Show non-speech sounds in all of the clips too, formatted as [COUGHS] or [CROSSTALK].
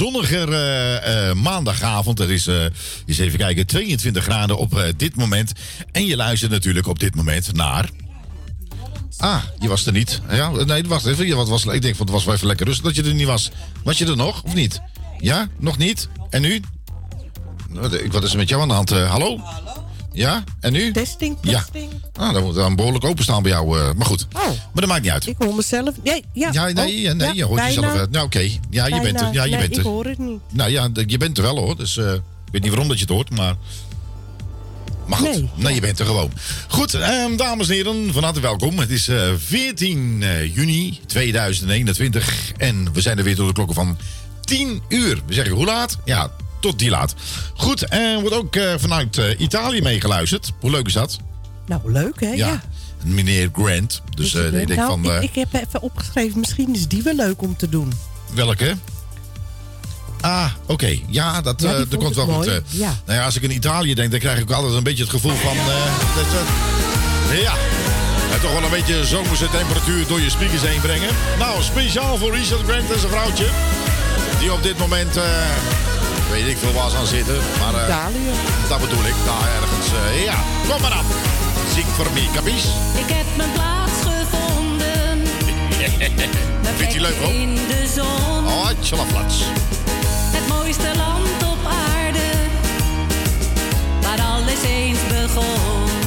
zonniger eh, eh, maandagavond. Er is, uh, eens even kijken, 22 graden op dit moment. En je luistert natuurlijk op dit moment naar... Ah, je was er niet. Ja, nee, wacht even. Je was, ik denk, van het was wel even lekker rustig dat je er niet was. Was je er nog, of niet? Ja, nog niet? En nu? Nou, wat is er met jou aan de hand? hallo? Hallo? Ja, en nu? Testing, testing. Ja. Ah, dan moet dan behoorlijk openstaan bij jou. Eh, maar goed. Oh. Maar dat maakt niet uit. Ik hoor mezelf. Nee, ja. ja nee, oh, nee je hoort jezelf. Uh, nou, oké. Ja, je bent er. Ja, je bent er. ik hoor het niet. Nou ja, je bent er wel hoor. Dus eh, ik weet niet waarom dat je het hoort, maar... Maar goed, nee, je bent er gewoon. Goed, ehm, dames en heren, van harte welkom. Het is eh, uh, 14 juni 2021 en we zijn er weer door de klokken van 10 uur. We zeggen hoe laat? Ja, tot die laat. Goed, en wordt ook eh, vanuit eh, Italië meegeluisterd. Hoe leuk is dat? Nou, leuk hè? Ja. Meneer Grant. Dus uh, denk van, nou, ik, ik, heb even opgeschreven, misschien is die wel leuk om te doen. Welke? Ah, oké. Ja, dat, ja, dat komt wel goed. Nou ja, als ik in Italië denk, dan krijg ik altijd een beetje het gevoel van... Ja. En toch wel een beetje zomerse temperatuur door je speakers heen brengen. Nou, speciaal voor Richard Grant en zijn vrouwtje. Die op dit moment weet ik veel waar ze aan zitten. Maar eh, Italië. dat bedoel ik. Daar ergens, eh, ja, kom maar op. Zing voor me, capies? Ik heb mijn plaats gevonden. [LAUGHS] Vindt hij leuk, hoor? in de zon. Oh, tjalaflats. Het mooiste land op aarde. Waar alles eens begon.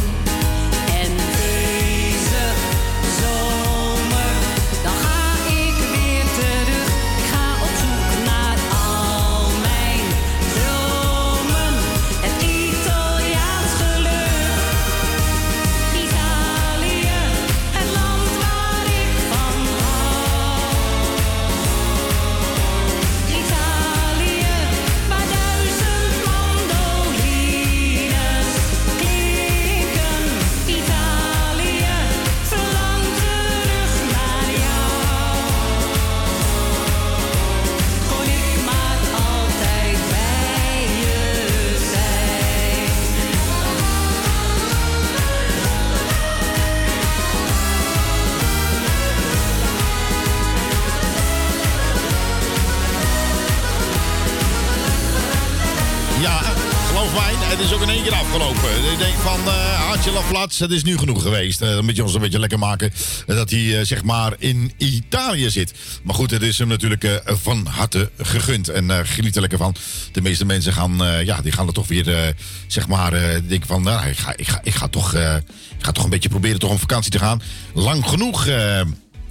Het is ook in één keer afgelopen. Ik denk van, eh Angela Flats, het is nu genoeg geweest. Eh, dan moet je ons een beetje lekker maken eh, dat hij zeg maar in Italië zit. Maar goed, het is hem natuurlijk van harte gegund. En geniet er lekker van. De meeste mensen gaan, ja, die gaan er toch weer, zeg maar, denken van, nou, ik ga, ik, ga, ik, ga toch, ik ga toch een beetje proberen toch op vakantie te gaan. Lang genoeg,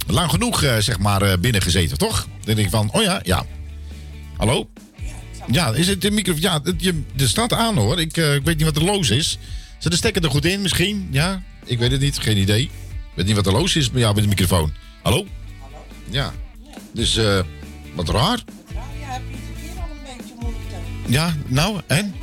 lang genoeg, zeg maar, binnen gezeten, toch? Dan denk ik van, oh ja, ja. Hallo? Ja, is het de microfoon? Ja, het, je, er staat aan hoor. Ik, eh, ik weet niet wat er los is. Zit de stekker er goed in misschien? Ja, ik weet het niet. Geen idee. Ik weet niet wat er los is met jou met de microfoon. Hallo? Hallo? Ja. Dus, eh, wat raar. Ja, nou, en?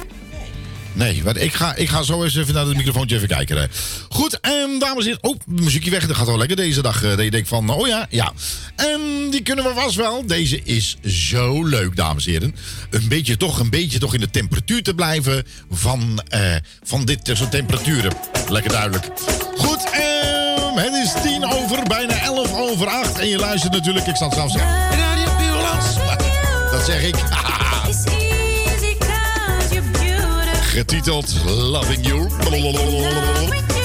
Nee, ik, ga, ik ga zo eens even naar het microfoontje even kijken. hè. Goed, en dames en heren. Oh, muziekje weg. Dat gaat wel lekker deze dag. eh, Dat je denkt van, oh ja, ja. En die kunnen we vast wel. Deze is zo leuk, dames en heren. Een beetje toch, een beetje toch in de temperatuur te blijven van, eh, van dit soort temperaturen. Lekker duidelijk. Goed, ehm, het is tien over, bijna elf over acht. En je luistert natuurlijk, ik zal het zelf zeggen. Radio. [LAUGHS] Dat zeg ik. [LAUGHS] Getiteld Loving You.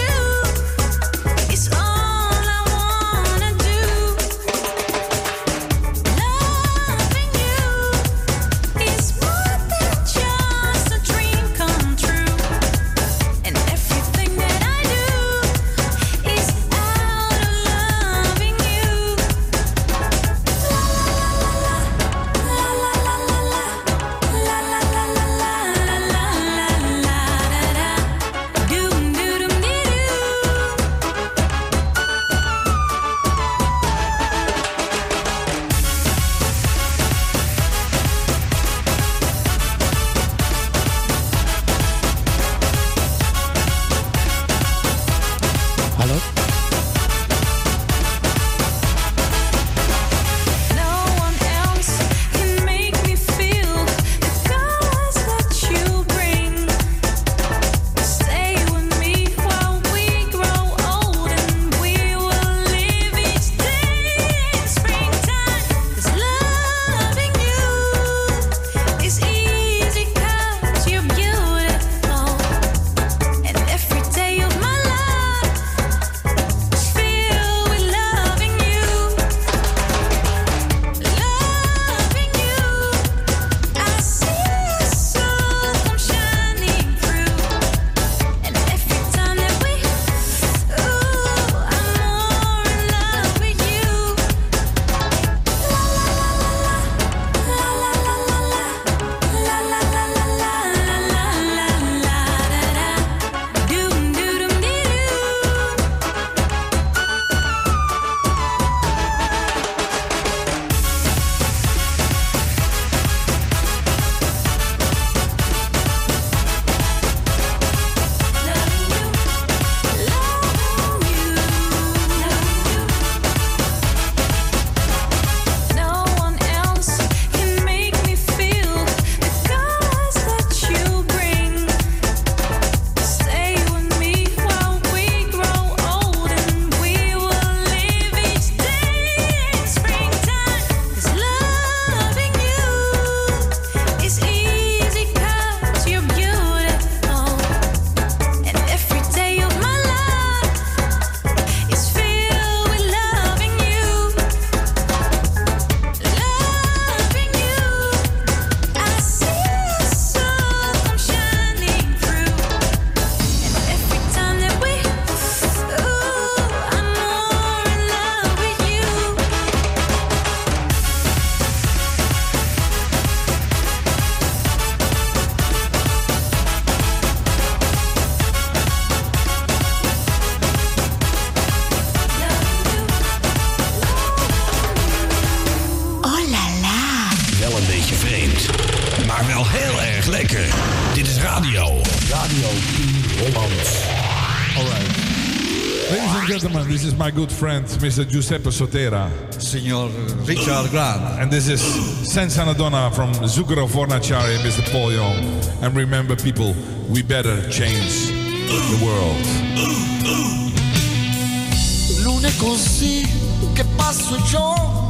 friend, Mr. Giuseppe Sotera. Signor Richard Grant. And this is Senza Donna from Zucchero Fornaciari, Mr. Polio. And remember, people, we better change the world. Così che passo il giorno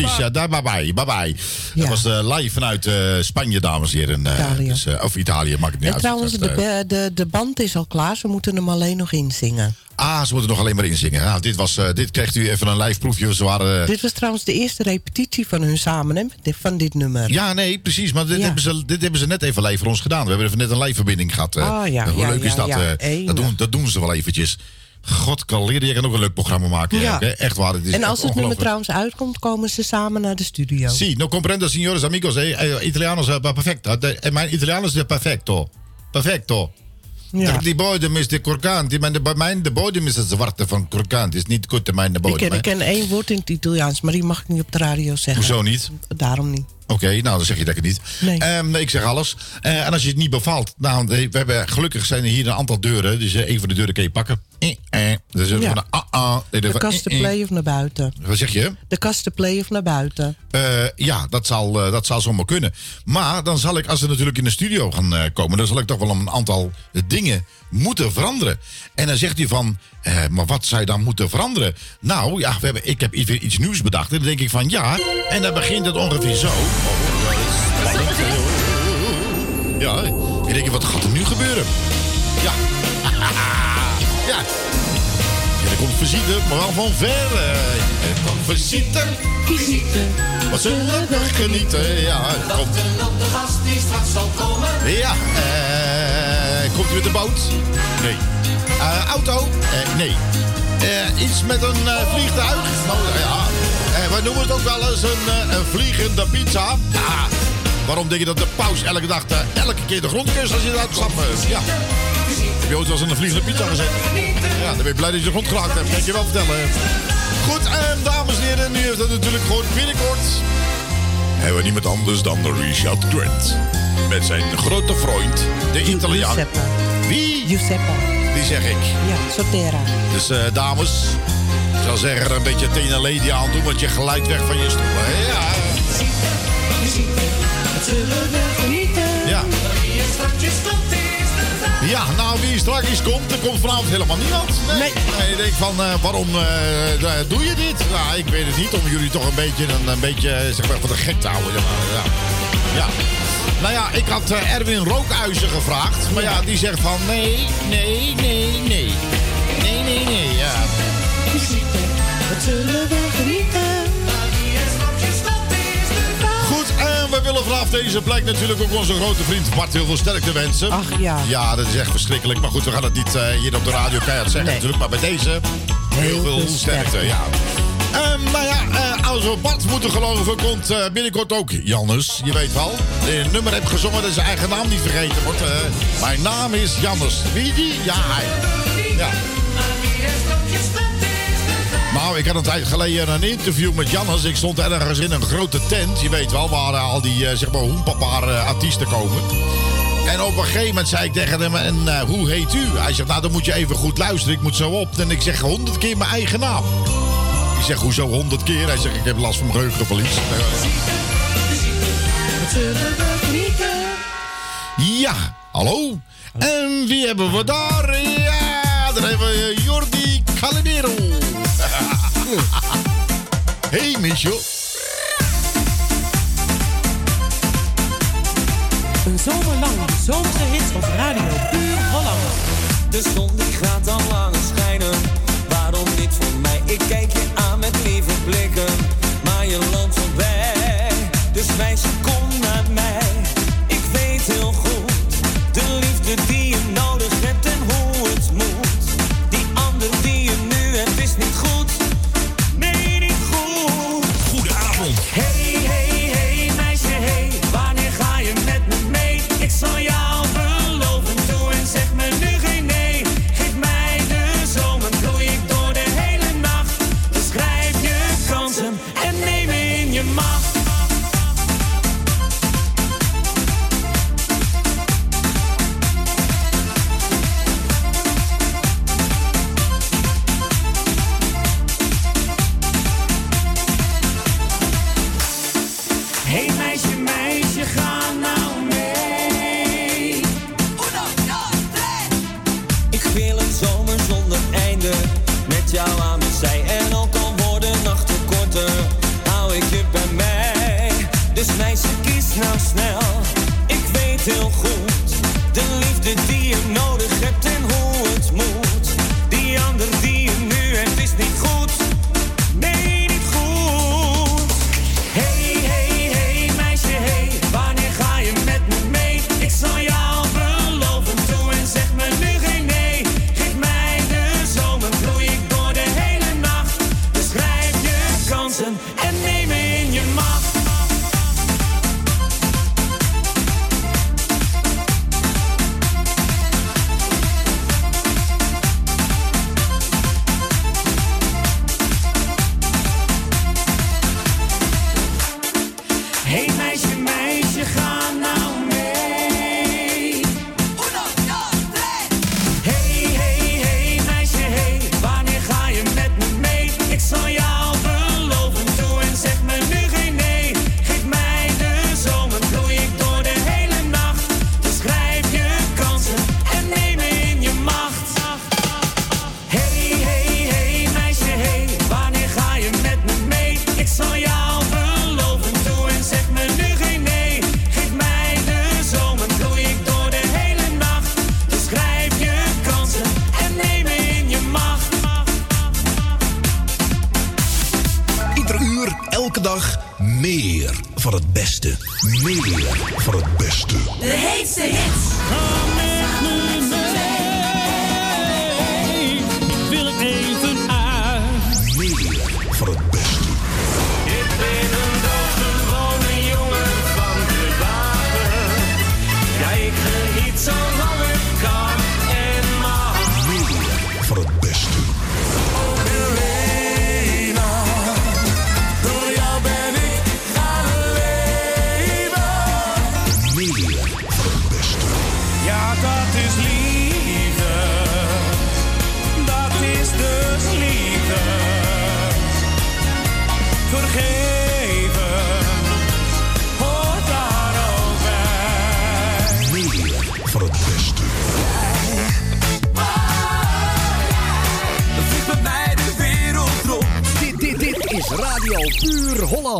Ja, daar bye bye. bye, bye. Dat was eh, live vanuit eh, Spanje, dames en heren. Eh, Italië. Dus, of Italië, maakt het niet en uit. Trouwens, de, de, de band is al klaar. Ze moeten hem alleen nog inzingen. Ah, ze moeten nog alleen maar inzingen. Nou, dit, was, dit kreeg u even een live proefje. Ze waren. Dit was trouwens de eerste repetitie van hun samen. Van dit nummer. Ja, nee, precies. Maar dit, hebben, ze, dit hebben ze net even live voor ons gedaan. We hebben even net een live verbinding gehad. Oh, ja, Hoe leuk is dat? Dat doen, dat, doen, ze wel eventjes. God, Kaleerde, je kan ook een leuk programma maken. Ja. Hè? Echt waar. Het is En als het nummer trouwens uitkomt, komen ze samen naar de studio. Sì, no comprendo signores amigos, eh, eh, italiano is perfecto. De- eh, Mijn Italiano is perfecto. Perfecto. Ja. Die bodem is de krokant. Maar de- Bij mij de bodem is het zwarte van krokant. is niet goed mijn Ik bodem. ken, hè. ik ken één woord in het Italiaans, maar die mag ik niet op de radio zeggen. Hoezo niet? Daarom niet. Oké, nou dan zeg je dat niet. Nee. Ehm, nee, ik zeg alles. Eh, en als je het niet bevalt, nou, we hebben gelukkig zijn er hier een aantal deuren. Dus eh, een van de deuren kun je pakken. Eh, eh. Dus Ja. van de ah, ah. De van, kast te eh, play of naar buiten. Wat zeg je? De kast te play of naar buiten. Ja, dat zal, dat zal zomaar kunnen. Maar dan zal ik, als we natuurlijk in de studio gaan komen, dan zal ik toch wel een aantal dingen moeten veranderen. En dan zegt hij van, eh, maar wat zou je dan moeten veranderen? Nou, ja, we hebben, ik heb iets, iets nieuws bedacht. En dan denk ik van ja, en dan begint het ongeveer zo. Oh. Ja, ik denk, wat gaat er nu gebeuren? Ja. [LAUGHS] ja. Ja, er komt visite, maar wel van ver. eh. Er komt visite. Wat zullen we genieten? Ja, er komt... De gast die straks zal komen. Ja, eh, komt u met de boot? Nee. Eh, auto? Eh, nee. Eh, iets met een vliegtuig? Nou ja, eh, wij noemen het ook wel eens een, eh, een vliegende pizza. Ja. Waarom denk je dat de paus elke dag eh, elke keer de grond kust als je eruit stapt? Eh, Ja. Heb je ooit wel eens een vliegende pizza gezet? Ja, dan ben je blij dat je de grond geraakt hebt. Kan ik je wel vertellen. Goed, en dames en heren, nu heeft het natuurlijk gewoon binnenkort hebben we niemand anders dan Richard Grant. Met zijn grote vriend, de Italiaan. Giuseppe. Wie? Giuseppe. Die zeg ik. Ja, Sotera. Dus eh, dames, zou zeggen een beetje Tena Lady aan doen, want je glijdt weg van je stoel. hè? Ja. Ja. Ja, nou wie straks komt, er komt vanavond helemaal niemand. Nee. En je denkt van, eh, waarom eh, doe je dit? Nou, ik weet het niet, om jullie toch een beetje, een, een beetje eh, zeg maar, voor de gek te houden. Ja. ja. Nou ja, ik had eh, Erwin Rookhuizen gevraagd. Maar ja, die zegt van nee, nee, nee, nee. Nee, nee, nee. Wat zullen we genieten? Goed, en we willen vanaf deze plek natuurlijk ook onze grote vriend Bart heel veel sterkte wensen. Ach ja. Ja, dat is echt verschrikkelijk. Maar goed, we gaan het niet eh, hier op de radio keihard zeggen Nee. natuurlijk. Maar bij deze heel, veel veel sterkte, sterkte. ja. Ehm, nou ja, eh, als we Bart moeten geloven, komt eh, binnenkort ook Jannes. Je weet wel, die een nummer heeft gezongen dat zijn eigen naam niet vergeten wordt. mijn naam is Jannes. Wie die? Ja, hij. Ja. Nou, ik had een tijd geleden een interview met Jannes. Ik stond ergens in een grote tent. Je weet wel, waar eh, al die, eh, zeg maar, artiesten komen. En op een gegeven moment zei ik tegen hem, en eh, hoe heet u? Hij zegt, nou dan moet je even goed luisteren, ik moet zo op. En ik zeg honderd keer mijn eigen naam. Ik zeg, hoezo honderd keer? Hij zegt, ik heb last van geheugenverlies. Ja, hallo? En wie hebben we daar? Ja, daar hebben we Jordi Calimero. Hey, Michel. Een zomer lang de zomerse hits op Radio Puur Holland. De zon die gaat al langer schijnen. Waarom niet voor mij? Ik kijk je aan met lieve blikken. Maar je loopt voorbij. Dus meisje, kom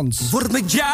Hollands. Word met jou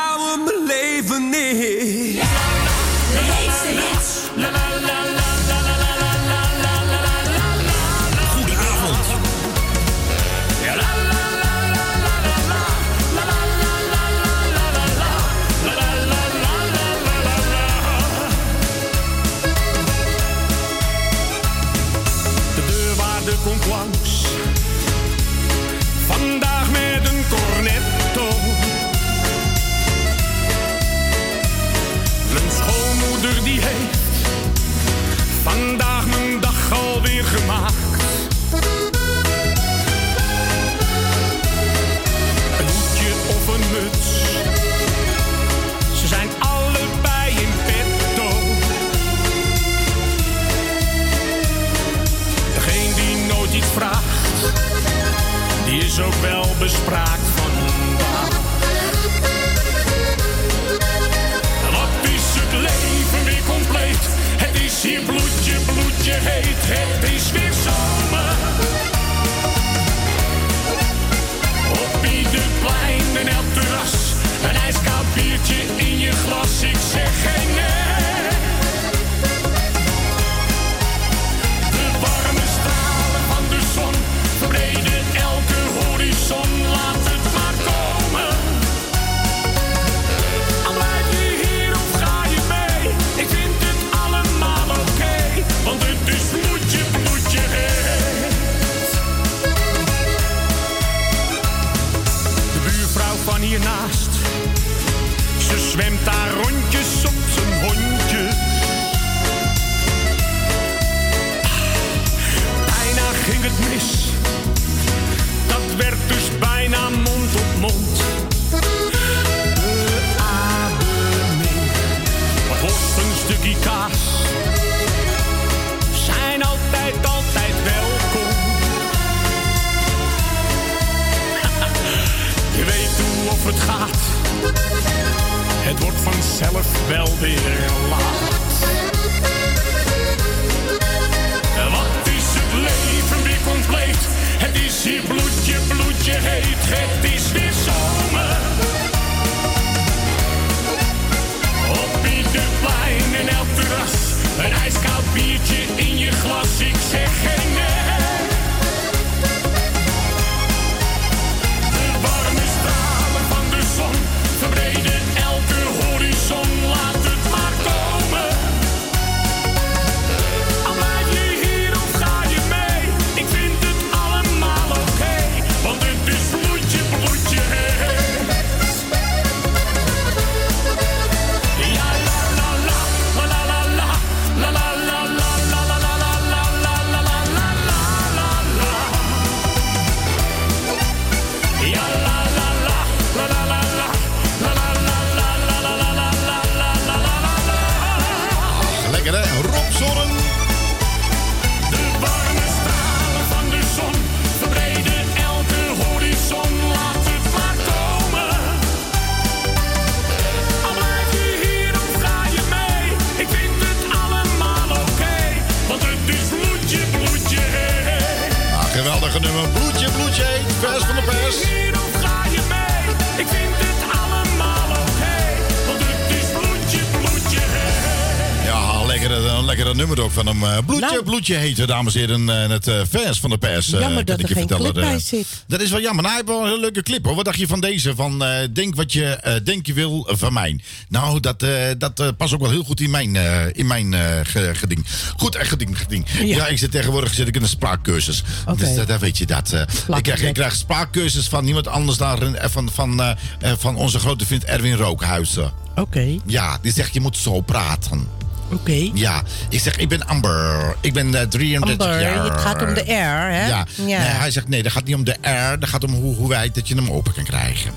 Bloedje heet, dames en heren, eh, het eh, vers van de pers. eh, Jammer dat ik er je geen clip bij zit. Dat is wel jammer. Nou, hij heeft wel een hele leuke clip hoor. Wat dacht je van deze? Van Denk wat je denk je wil van mij. Nou, dat, dat past ook wel heel goed in mijn, in mijn ge- geding. Goed, echt geding, geding. Ja. ik zit tegenwoordig zit ik in een spraakcursus. Dus dat, dat weet je dat. ik, krijg, ik krijg spraakcursus van niemand anders dan van, van, van onze grote vriend Erwin Rookhuizen. Oké, Ja, die zegt je moet zo praten. Oké. Ja, ik zeg, ik ben Amber. Ik ben eh 33 Amber, jaar. het gaat om de R, hè? Ja. Ja. Nee, hij zegt, nee, dat gaat niet om de R. Dat gaat om hoe, hoe wij dat je hem open kan krijgen.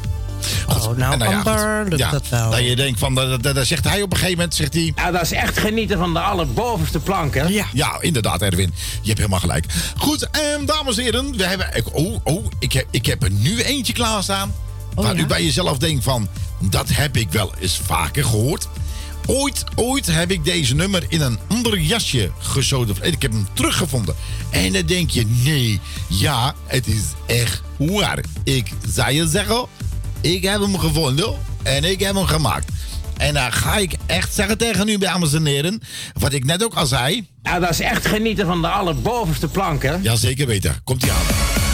Goed. Oh, nou, ja, Amber, lukt ja, dat wel. Dat je denkt van, dat, dat, dat zegt hij op een gegeven moment, zegt hij... Ja, dat is echt genieten van de allerbovenste plank, hè? Ja. Ja, inderdaad, Erwin. Je hebt helemaal gelijk. Goed, ehm, dames en heren. We hebben, ik- oh, oh, ik heb, ik heb er nu eentje klaarstaan. Oh, waar ja? u bij jezelf denkt van, dat heb ik wel eens vaker gehoord. Ooit, ooit heb ik deze nummer in een ander jasje gezoden. En ik heb hem teruggevonden. En dan denk je, nee, ja, het is echt waar. Ik zou je zeggen, ik heb hem gevonden en ik heb hem gemaakt. En dan ga ik echt zeggen tegen u, dames en heren, wat ik net ook al zei. Ja, dat is echt genieten van de allerbovenste plank, hè? Ja, zeker weten. Komt ie aan.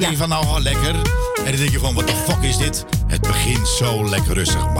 Denk van, nou, oh, lekker. En dan denk je van, wat de fuck is dit? Het begint zo lekker rustig,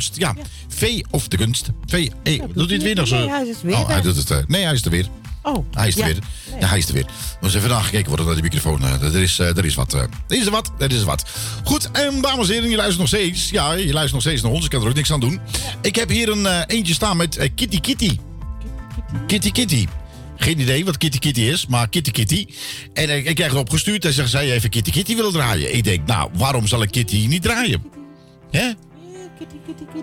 Kunst. Ja, Vee of de Kunst. Vee, eh, doet hij het weer nog zo? Nee, hij is weer Oh, hij doet het. eh, nee, hij is er weer. Oh, Hij is er ja. weer. Ja, hij is er weer. We moeten even nagekeken worden naar die microfoon. eh, er, is, eh, er is wat. er is er wat. Er is er wat. Goed, en dames en heren, je luistert nog steeds. Ja, je luistert nog steeds naar ons. Ik kan er ook niks aan doen. Ik heb hier een eentje staan met Kitty Kitty. Kitty Kitty. Geen idee wat Kitty Kitty is, maar Kitty Kitty. En eh, ik krijg erop gestuurd en zegt zij even Kitty Kitty willen draaien. Ik denk, nou, waarom zal ik Kitty niet draaien?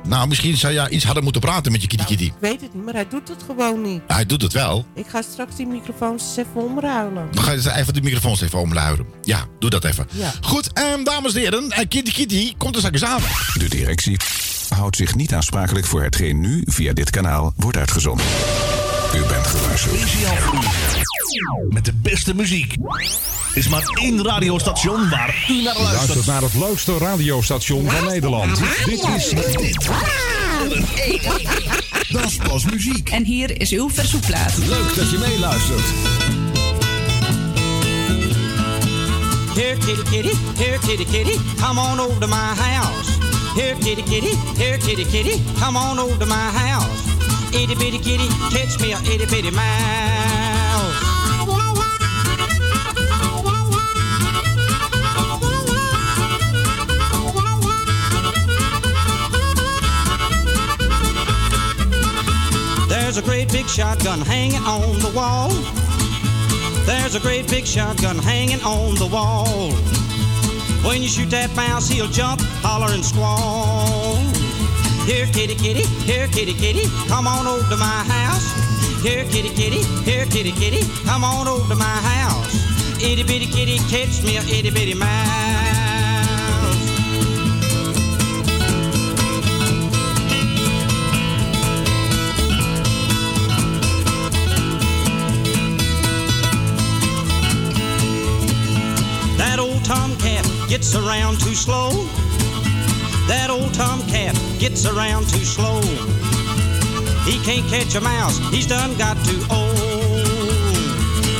Nou, misschien zou jij iets harder moeten praten met je Kitty Kitty. Ik weet het niet, maar hij doet het gewoon niet. Hij doet het wel. Ik ga straks die microfoons eens even omruilen. Dan ga je even de microfoons even omluiden. Ja, doe dat even. Ja. Goed, ehm, dames en heren, eh, Kitty Kitty komt er straks aan. De directie houdt zich niet aansprakelijk voor hetgeen nu via dit kanaal wordt uitgezonden. U bent u. Met de beste muziek. Is maar één radiostation waar u naar U luistert luistert. naar het leukste radiostation van Nederland. Dit is... Dat is pas muziek. En hier is uw verzoekplaat. Leuk dat je meeluistert. Here, kitty, kitty, here, kitty, kitty, come on over to my house. Here, kitty, kitty, here, kitty, kitty, come on over to my house. Itty bitty kitty, catch me a itty bitty mouse. There's a great big shotgun hanging on the wall. There's a great big shotgun hanging on the wall. When you shoot that mouse, he'll jump, holler, and squall. Here, kitty, kitty, here, kitty, kitty, come on over to my house. Here, kitty, kitty, here, kitty, kitty, come on over to my house. Itty bitty kitty, catch me a itty bitty mouse. That old tomcat gets around too slow. That old tomcat gets around too slow. He can't catch a mouse, he's done got too old.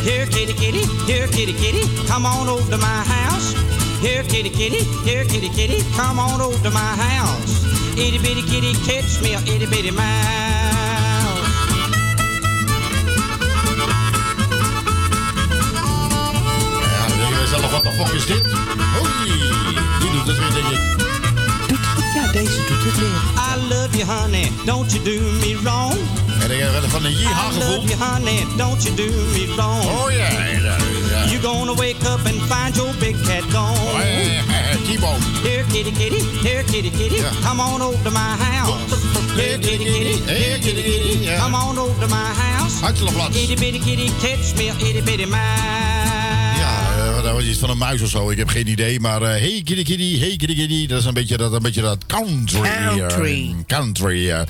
Here, kitty, kitty, here, kitty, kitty, come on over to my house. Here, kitty, kitty, here, kitty, kitty, come on over to my house. Itty bitty kitty, catch me a itty bitty mouse. Doet het weer. I love you, honey, don't you do me wrong. En dan heb je van een yeehaw I gevoel. love you, honey, don't you do me wrong. Oh ja, ja, ja. You gonna wake up and find your big cat gone. Oh, ja, ja, ja, T-bone. Here, kitty, kitty, here, kitty, kitty, come on over to my house. Here, kitty, kitty, here, kitty, kitty, come on over to my house. Hartelijk Itty bitty kitty, catch me, itty bitty mouse. Dat was iets van een muis of zo. Ik heb geen idee. Maar eh, hey kitty kitty, hey kitty kitty. Dat is een beetje dat, een beetje dat country. eh, Country. country. eh.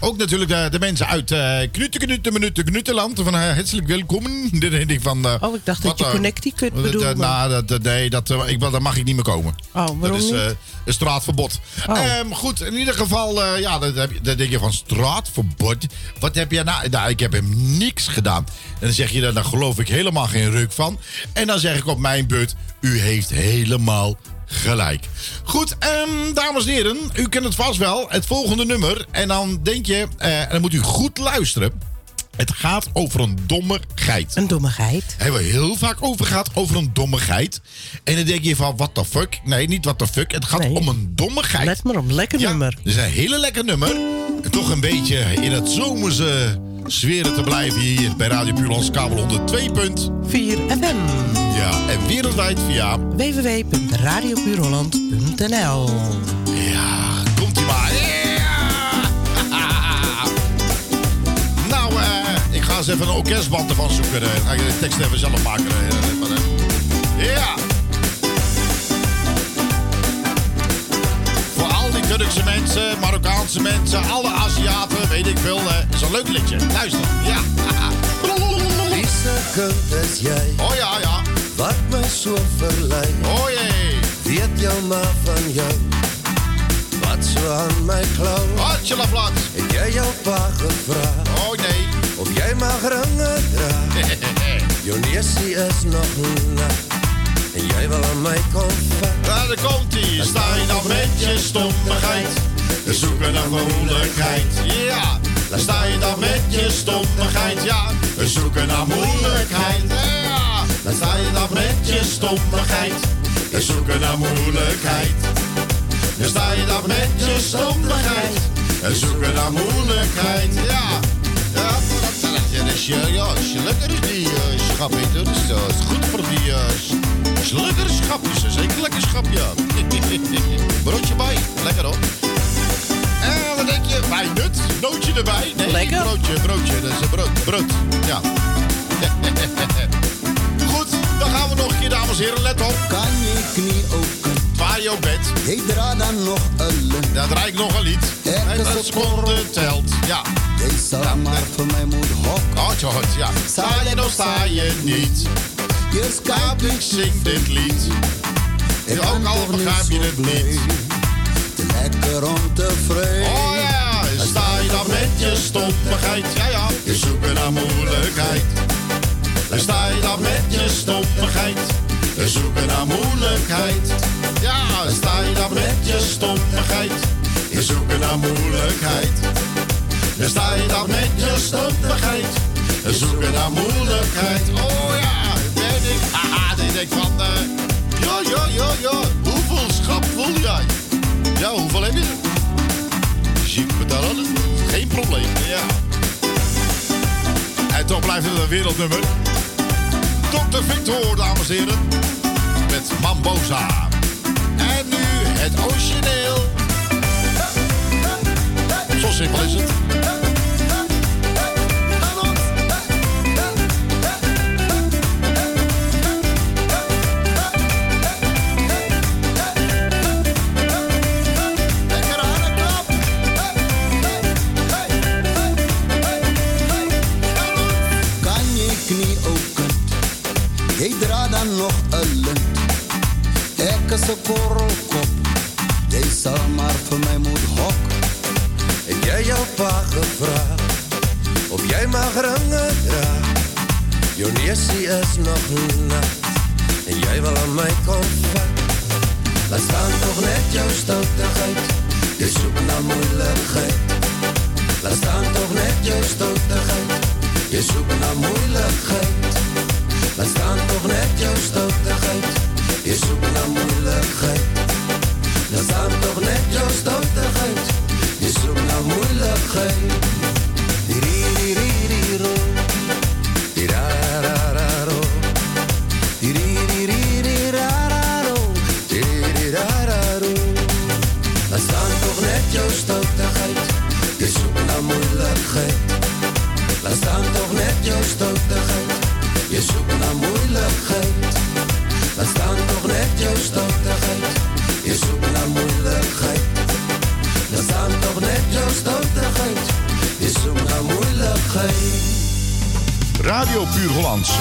Ook natuurlijk de, de mensen uit Knutte Knutte Minute Knutteland. Van hartelijk welkom. [LAUGHS] Van... Oh, ik dacht dat je Connecticut dat, bedoelde. nou, dat, dat- nee, dat, ik, daar mag ik niet meer komen. Oh, waarom dat is een straatverbod. Oh. Ehm, goed, in ieder geval, ja, je- dan denk je van straatverbod. Wat heb je nou? Nou, ik heb hem niks gedaan. En dan zeg je, daar geloof ik helemaal geen ruk van. En dan zeg ik op mijn beurt, u heeft helemaal gelijk. Goed, ehm, dames en heren, u kent het vast wel. Het volgende nummer. En dan denk je, eh, en dan moet u goed luisteren. Het gaat over een domme geit. Een domme geit. Hebben we heel vaak over gehad, over een domme geit. En dan denk je van, what the fuck? Nee, niet what the fuck. Het gaat om een domme geit. Let maar op, lekker nummer. Het is een hele lekker nummer. En toch een beetje in het zomerse sferen te blijven hier bij Radio Puurlands Kabel 102.4 FM. Ja, en wereldwijd via... www.radiopuurholland.nl Ja, komt ie maar. Ja! [LAUGHS] nou, eh, ik ga eens even een orkestband ervan zoeken. eh. Dan ga ik de tekst even zelf maken. eh, eh. Ja! Voor al die Turkse mensen, Marokkaanse mensen, alle Aziaten, weet ik veel. eh, is een leuk liedje. Luister. Ja. [LAUGHS] Als jij. Oh ja, ja. Wat me zo verleidt. Oh jee. Weet jou maar van jou. Wat zo aan mijn klauw. La plat. En jij jouw pa gevraagd. Oh nee. Of jij mag rangen draagt. Jouw neersie is nog nat. En jij wil aan mij komen. Ja, daar komt ie. Sta je dan met je stommigheid. We zoeken naar moeilijkheid. Ja, daar sta je dan met je stommigheid. Ja, we zoeken naar moeilijkheid. Daar sta je dan met je stommigheid. We zoeken naar moeilijkheid. Daar sta je dan met je stommigheid. We zoeken naar moeilijkheid. Ja, ja, dat is je, ja, is je lekker is die uh, schap, heet het. Dus dat is goed voor die uh, is lekker schap, is een lekker schap, ja. [LAUGHS] Broodje bij, lekker hoor. En wat denk je? Bij nut, nootje erbij. Nee, Lekker. broodje, broodje, dat is een brood, brood, ja. [LAUGHS] Dan gaan we nog een keer, dames en heren, let op. Kan je knie ook. Waar je ook bent. Ik draai dan nog een lint. Daar draai ik nog een lied. En op seconde telt, ja. Deze zal maar voor mij moet hokken. Hotje, hot, ja. Sta je of sta je niet? Je Kaap, ik zing dit lied. Ik ook al begrijp je het niet. Te lekker om tevreden. Oh ja, en sta je dan met je stompigheid. Ja, ja, je zoekt naar moeilijkheid. Dan sta je dan met je stompigheid. We zoeken naar moeilijkheid. Ja, dan sta je dan met je stompigheid. Je zoeken naar moeilijkheid. Dan sta je dan met je stompigheid. We zoeken naar moeilijkheid. Oh ja, ben ik. Haha, dan denk ik van. eh ja, ja, ja, ja. Hoeveel schap voel jij? Ja, hoeveel heb je er? Ziek betalen? Geen probleem, ja. Toch blijft het een wereldnummer. Dr. Victor, dames en heren. Met Mamboza. En nu het origineel. Zo simpel is het. Turkse korrelkop. Deze maar voor mij moet hok. Heb jij jouw pa gevraagd of jij mag rangen draagt? Jonessie is nog nacht en jij wil aan mij komen. Laat staan toch net jouw stotigheid, je zoekt naar moeilijkheid. Laat staan toch net jouw stotigheid, je zoekt naar moeilijkheid. Laat staan toch net jouw stotigheid. Je zoekt naar moeilijkheid. Dat zou toch net jouw stof uit. Je zoekt naar moeilijkheid.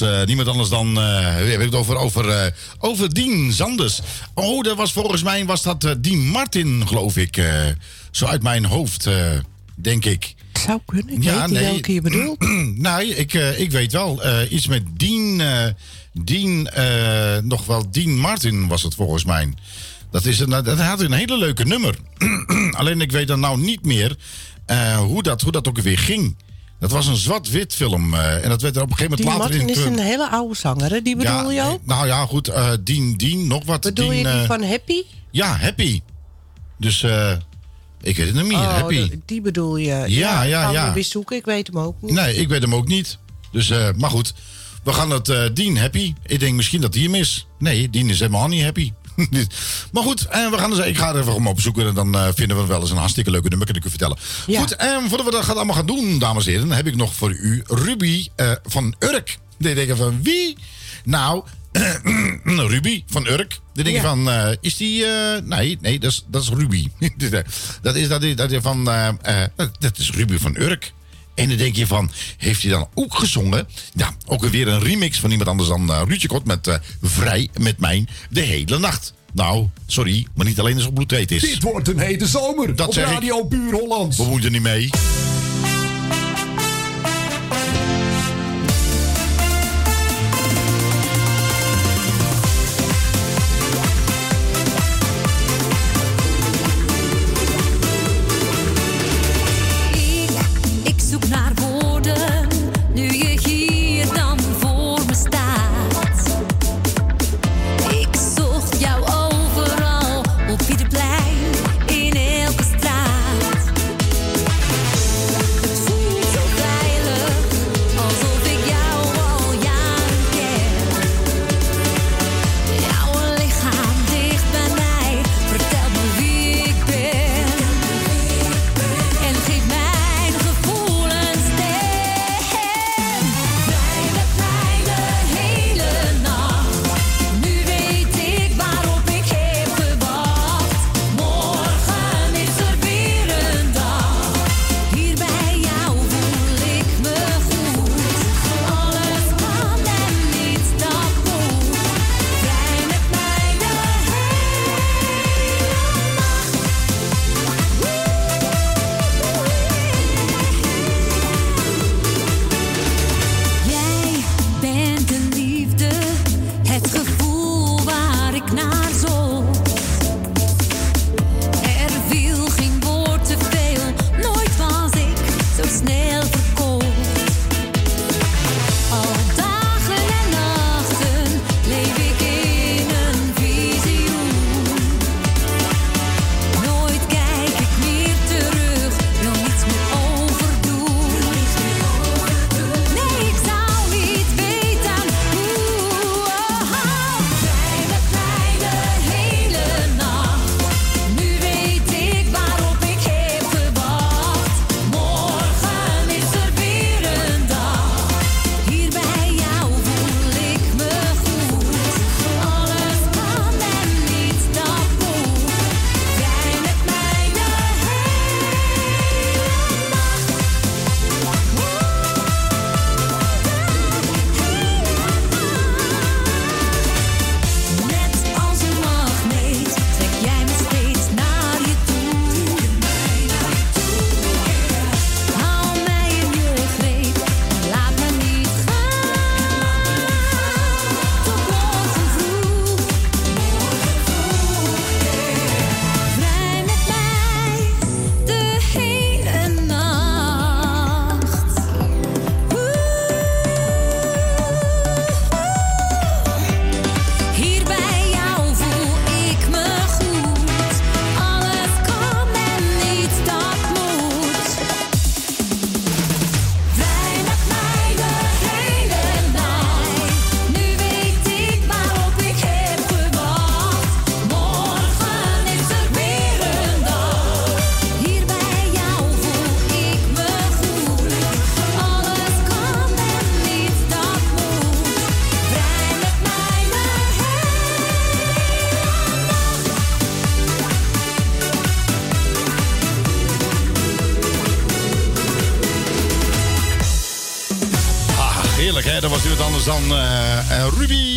Was eh, niemand anders dan. eh wie heb ik het over? Over, eh, over Dien Zanders. Oh, dat was volgens mij was dat eh, Dien Martin, geloof ik. eh, zo uit mijn hoofd, eh, denk ik. Zou kunnen, ik weet niet welke je bedoelt. [CLEARS THROAT] nee, ik, eh, ik weet wel. eh, iets met Dien. eh, Dien eh, nog wel Dien Martin was het volgens mij. Dat, is een, dat had een hele leuke nummer. [CLEARS THROAT] Alleen ik weet dan nou niet meer eh, hoe, dat, hoe dat ook weer ging. Dat was een zwart-wit film. eh, en dat werd er op een gegeven Die moment later Martin in... is een hele oude zanger, hè? Die bedoel je nee, ook? Nou ja, goed. eh, Dien, Dien, nog wat. Bedoel Dien, je die eh, van Happy? Ja, Happy. Dus eh, ik weet het niet meer. Oh, happy. die bedoel je. Ja, ja, ja. we weer zoeken, ik weet hem ook niet. Nee, ik weet hem ook niet. Dus, maar goed. We gaan het eh Dien happy. Ik denk misschien dat hij hem is. Nee, Dien is helemaal niet happy. [LAUGHS] maar goed, en we gaan dus, ik ga er even om opzoeken. En dan eh, vinden we wel eens een hartstikke leuke nummer, kan ik u vertellen. Goed, en voordat we dat gaan allemaal gaan doen, dames en heren... heb ik nog voor u Ruby eh, van Urk. Die denken van wie? Nou, [CLEARS THROAT] Ruby van Urk. Denken Ja. van, eh, is die... eh, nee, nee, dat is, dat is Ruby. [LAUGHS] dat, is, dat, is, dat is van... eh, eh, dat is Ruby van Urk. En dan denk je van, heeft hij dan ook gezongen? Ja, ook weer een remix van iemand anders dan uh, Ruudje Kot met eh, Vrij met mijn de hele nacht. Nou, sorry, maar niet alleen als het bloed heet is. Dit wordt een hete zomer. Dat op ik. Radio Puur Hollands. We moeten niet mee.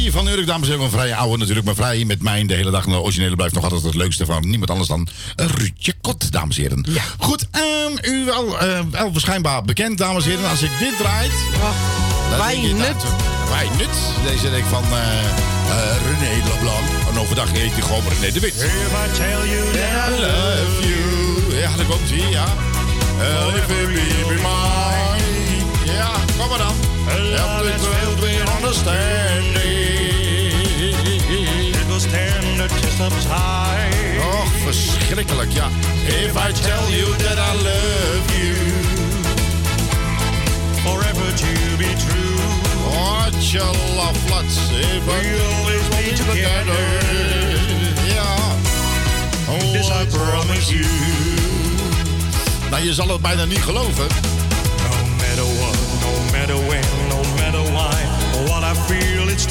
Eh, van Urk. Dames en heren, een vrije oude natuurlijk. Maar vrij met mij de hele dag. De originele blijft nog altijd het leukste van niemand anders dan uh, Ruudje Kot, dames en heren. Goed, ehm, u wel, eh, wel bekend, dames en heren. Als ik dit draait... dan wij nut. dat- Wij nut. Deze denk ik van eh, eh, René Leblanc. En overdag heet hij gewoon René de Wit. If I tell you that I love you. Ja, daar komt hij, ja. Uh, if you be mine. Ja, kom maar dan. Help the world with understanding. It was tender just up high. Och, verschrikkelijk, ja. If I tell you that I love you. Forever to be true. What your love, let's if we always be together. Ja. This I promise you. Nou, je zal het bijna niet geloven.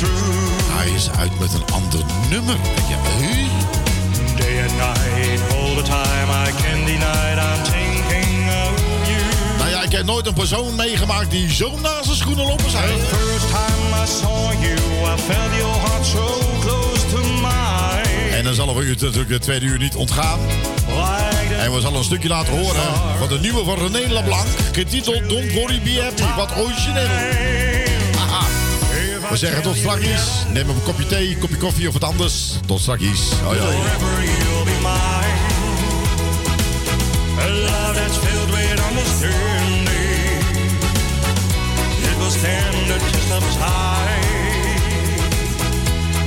Hij is uit met een ander nummer. Huh? Day and night, all the time, I can deny I'm thinking of you. Nou ja, ik heb nooit een persoon meegemaakt die zo naast zijn schoenen lopen zijn. The first time I saw you, I felt your heart so close to mine. En dan zal we u natuurlijk de tweede uur niet ontgaan. En we zullen een stukje laten horen van de nieuwe van René Leblanc. Getiteld Don't Worry Be Happy. Wat origineel. We zeggen tot straks. Neem een kopje thee, kopje koffie of wat anders. Tot straks. Hoi, hoi.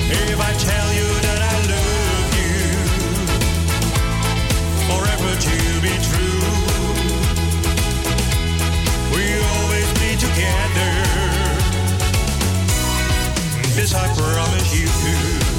If I tell you that I love you, forever to be true. We always be together. This I promise you.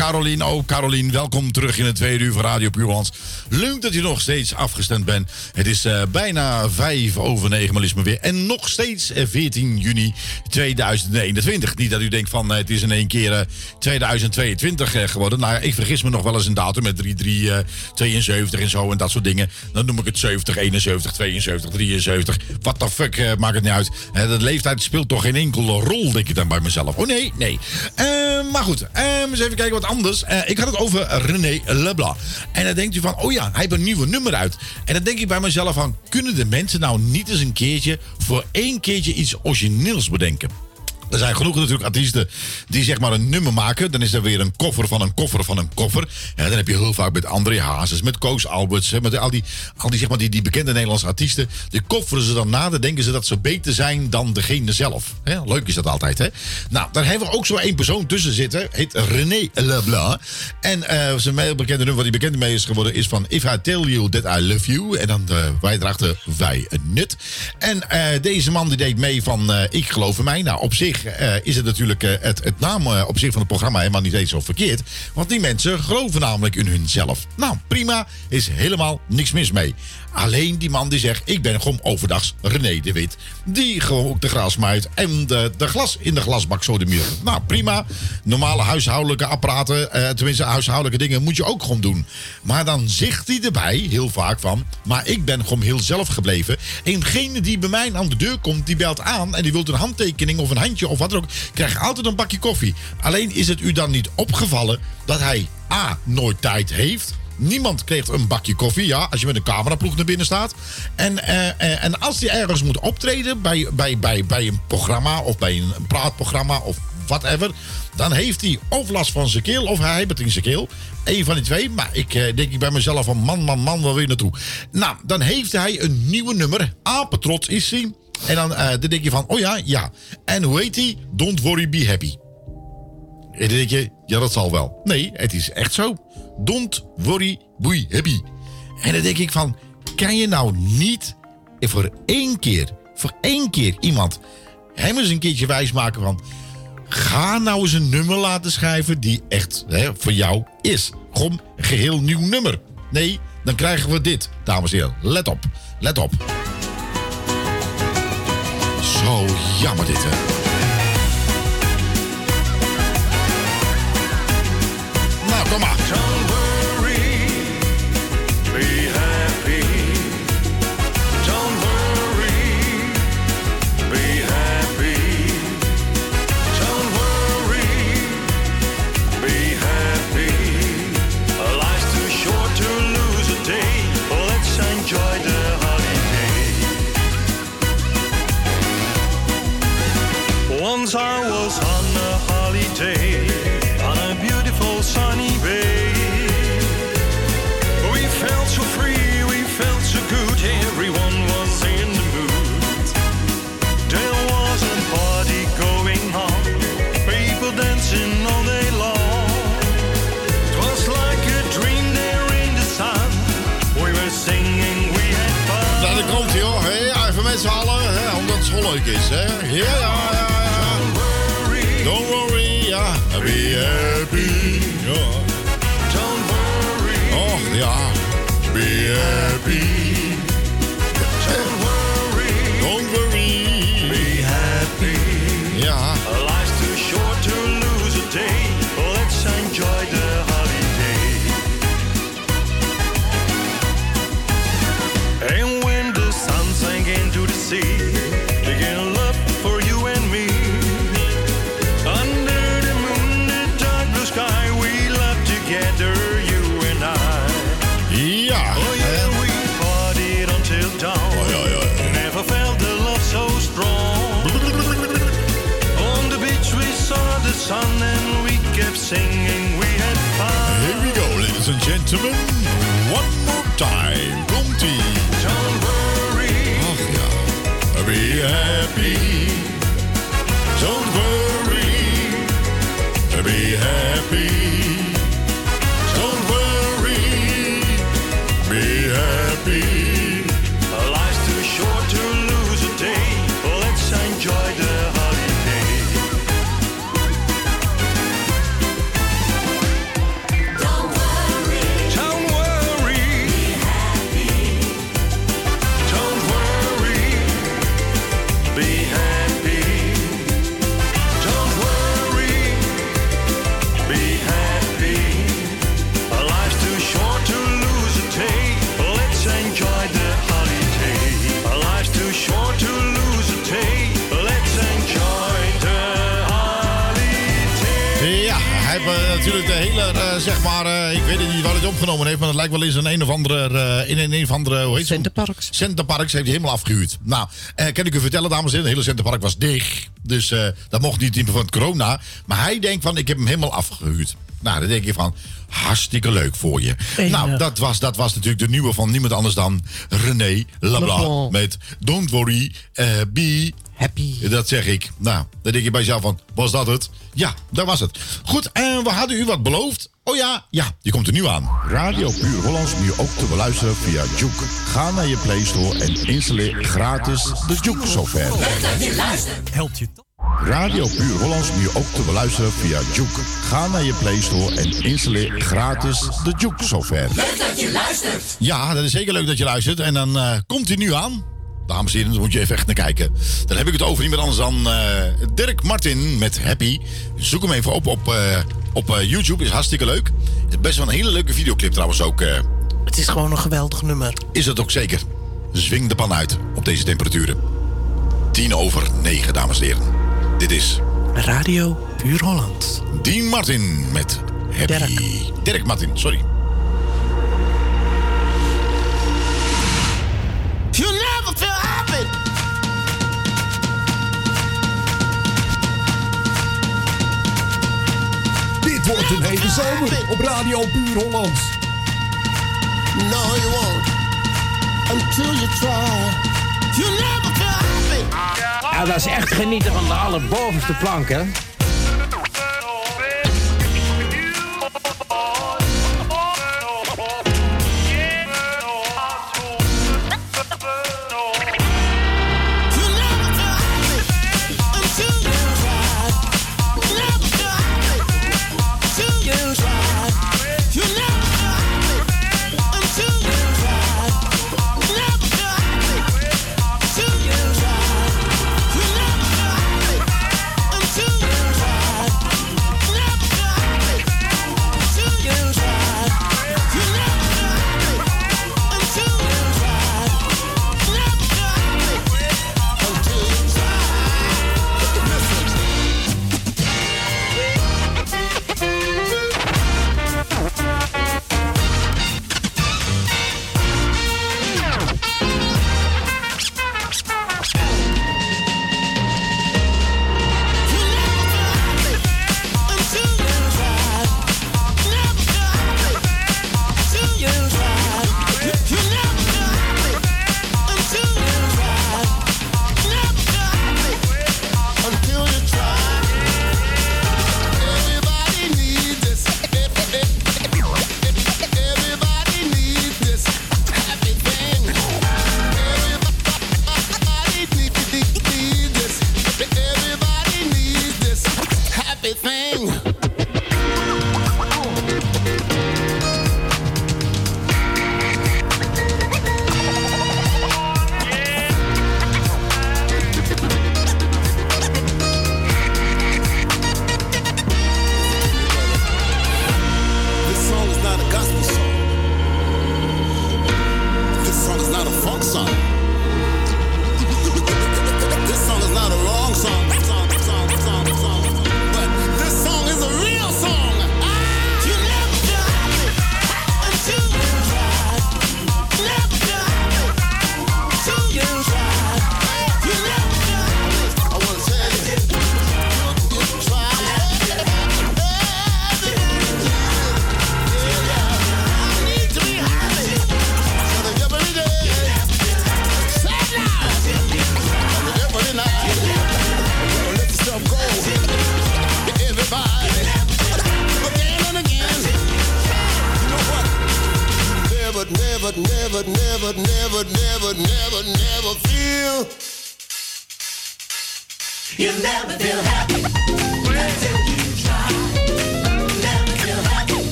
Caroline, oh, Caroline. Welkom terug in het tweede uur van Radio Puurlands. Leuk dat je nog steeds afgestemd bent. Het is eh, bijna vijf over negen, maar is maar weer. En nog steeds eh, 14 juni 2021. Niet dat u denkt van, eh, het is in één keer eh, 2022 eh, geworden. Nou, ik vergis me nog wel eens een datum met 3, 3, eh, 72 en zo en dat soort dingen. Dan noem ik het 70, 71, 72, 73. What the fuck, eh, maakt het niet uit. Eh, de leeftijd speelt toch geen enkele rol, denk ik dan bij mezelf. Oh nee, nee. Eh, maar goed, eh, eens even kijken wat anders. Eh, ik had het over René Leblanc. En dan denkt u van, oh ja, hij heeft een nieuwe nummer uit. En dan denk ik bij mezelf van, kunnen de mensen nou niet eens een keertje... voor één keertje iets origineels bedenken? Er zijn genoeg natuurlijk artiesten die zeg maar een nummer maken. Dan is er weer een koffer van een koffer van een koffer. En dan heb je heel vaak met André Hazes, met Koos Alberts, met al die, al die, zeg maar, die, die bekende Nederlandse artiesten. Die kofferen ze dan na, dan denken ze dat ze beter zijn dan degene zelf. Leuk is dat altijd, hè? Nou, daar hebben we ook zo één persoon tussen zitten. Heet René Leblanc. En eh, zijn heel bekende nummer, wat hij bekend mee is geworden, is van If I Tell You That I Love You. En dan uh, wij wij een nut. En eh, deze man die deed mee van Ik geloof in mij. Nou, op zich eh, is het natuurlijk eh, het, het naam eh, op zich van het programma helemaal niet eens zo verkeerd. Want die mensen geloven namelijk in hunzelf. Nou, prima, is helemaal niks mis mee. Alleen die man die zegt, ik ben gewoon overdags René de Wit. Die gewoon ook de gras maait en de, de glas in de glasbak zo de muur. Nou, prima. Normale huishoudelijke apparaten, eh, tenminste huishoudelijke dingen, moet je ook gewoon doen. Maar dan zegt hij erbij heel vaak van, maar ik ben gewoon heel zelf gebleven. En degene die bij mij aan de deur komt, die belt aan en die wil een handtekening of een handje of wat dan ook, krijgt altijd een bakje koffie. Alleen is het u dan niet opgevallen dat hij A, nooit tijd heeft. Niemand kreeg een bakje koffie, ja, als je met een cameraploeg naar binnen staat. En, eh, eh, en als hij ergens moet optreden bij, bij, bij, bij een programma of bij een praatprogramma of whatever, dan heeft hij of last van zijn keel of hij heeft het in zijn keel. Eén van die twee. Maar ik eh, denk ik bij mezelf van man, man, man, waar wil je naartoe? Nou, dan heeft hij een nieuwe nummer. Apetrots is hij. En dan, eh, dan denk je van, oh ja, ja. En hoe heet hij? Don't worry, be happy. En dan denk je, ja, dat zal wel. Nee, het is echt zo. Don't worry, be happy. En dan denk ik van, kan je nou niet voor één keer, voor één keer iemand hem eens een keertje wijsmaken van, ga nou eens een nummer laten schrijven die echt hè, voor jou is. Gewoon een geheel nieuw nummer. Nee, dan krijgen we dit, dames en heren. Let op, let op. Zo jammer dit, hè. Kom maar. Don't worry, be happy. Don't worry, be happy. Don't worry, be happy. Life's too short to lose a day. Let's enjoy the holiday. Once I was Ja, ja, ja, ja. Don't worry, ja. Be happy. Ja. Don't worry. Och, ja. Be happy. Gentlemen. Natuurlijk de hele, eh, zeg maar, eh, ik weet niet waar hij het opgenomen heeft, maar het lijkt wel eens een een of andere, eh, in een, een of andere, hoe heet het? Centerparks. Centerparks heeft hij helemaal afgehuurd. Nou, eh, kan ik u vertellen, dames en heren, het hele Centerpark was dicht. Dus eh, dat mocht niet in van corona. Maar hij denkt van, ik heb hem helemaal afgehuurd. Nou, dan denk je van, hartstikke leuk voor je. Enig. Nou, dat was, dat was natuurlijk de nieuwe van niemand anders dan René Leblanc. Leblanc. Met Don't Worry, eh, Be Happy. Dat zeg ik. Nou, dan denk je bij jezelf van, was dat het? Ja, dat was het. Goed, en we hadden u wat beloofd. Oh ja, ja, die komt er nu aan. Radio Puur Hollands nu ook te beluisteren via Juke. Ga naar je Play Store en installeer gratis de Juke software. Helpt je toch? Radio Puur Hollands nu ook te beluisteren via Juke. Ga naar je Play Store en installeer gratis de Juke software. Ja, dat is zeker leuk dat je luistert. En dan eh, komt hij nu aan. Dames en heren, daar moet je even echt naar kijken. Dan heb ik het over niemand anders dan eh, Dirk Martin met Happy. Zoek hem even op op, eh, op eh, YouTube, is hartstikke leuk. Het is best wel een hele leuke videoclip trouwens ook. eh, Het is gewoon een geweldig nummer. is het ook zeker. Zwing de pan uit op deze temperaturen. 10 over 9, dames en heren. Dit is Radio Puur Holland. Dean Martin met Happy. Dirk, Martin, sorry. You wordt een hele zomer op Radio Puur Holland. No, you won't. Until you try. You never feel happy. Ja, dat is echt genieten van de allerbovenste plank, hè?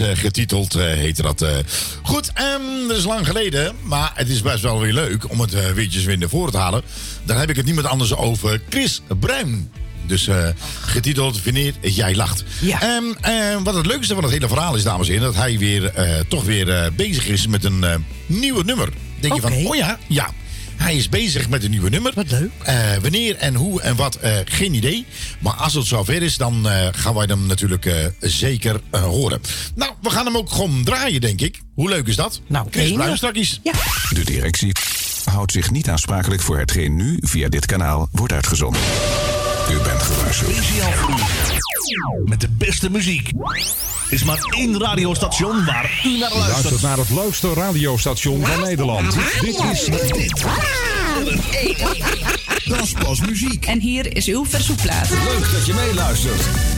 Eh, getiteld, eh, heette dat. Eh. Goed, um, dat is lang geleden, maar het is best wel weer leuk om het uh, weer naar voren te halen. Daar heb ik het niemand anders over. Chris Bruin. Dus getiteld Wanneer jij lacht. Ja. Ehm, ehm, wat het leukste van het hele verhaal is, dames en heren, dat hij weer, toch weer bezig is met een nieuwe nummer. Denk je van, oh ja, ja. Hij is bezig met een nieuwe nummer. Wat leuk. wanneer en hoe en wat, geen idee. Maar als het zover is, dan eh, gaan wij hem natuurlijk eh, zeker eh, horen. Nou, we gaan hem ook gewoon draaien, denk ik. Hoe leuk is dat? Nou, Chris Bruin. Ja. De directie houdt zich niet aansprakelijk voor hetgeen nu via dit kanaal wordt uitgezonden. U bent gewaarschuwd. Met de beste muziek is maar één radiostation waar u naar luistert. Luister luistert naar het leukste radiostation van Nederland. Dit is... Dit. Dat is muziek. En hier is uw verzoekplaat. Leuk dat je meeluistert.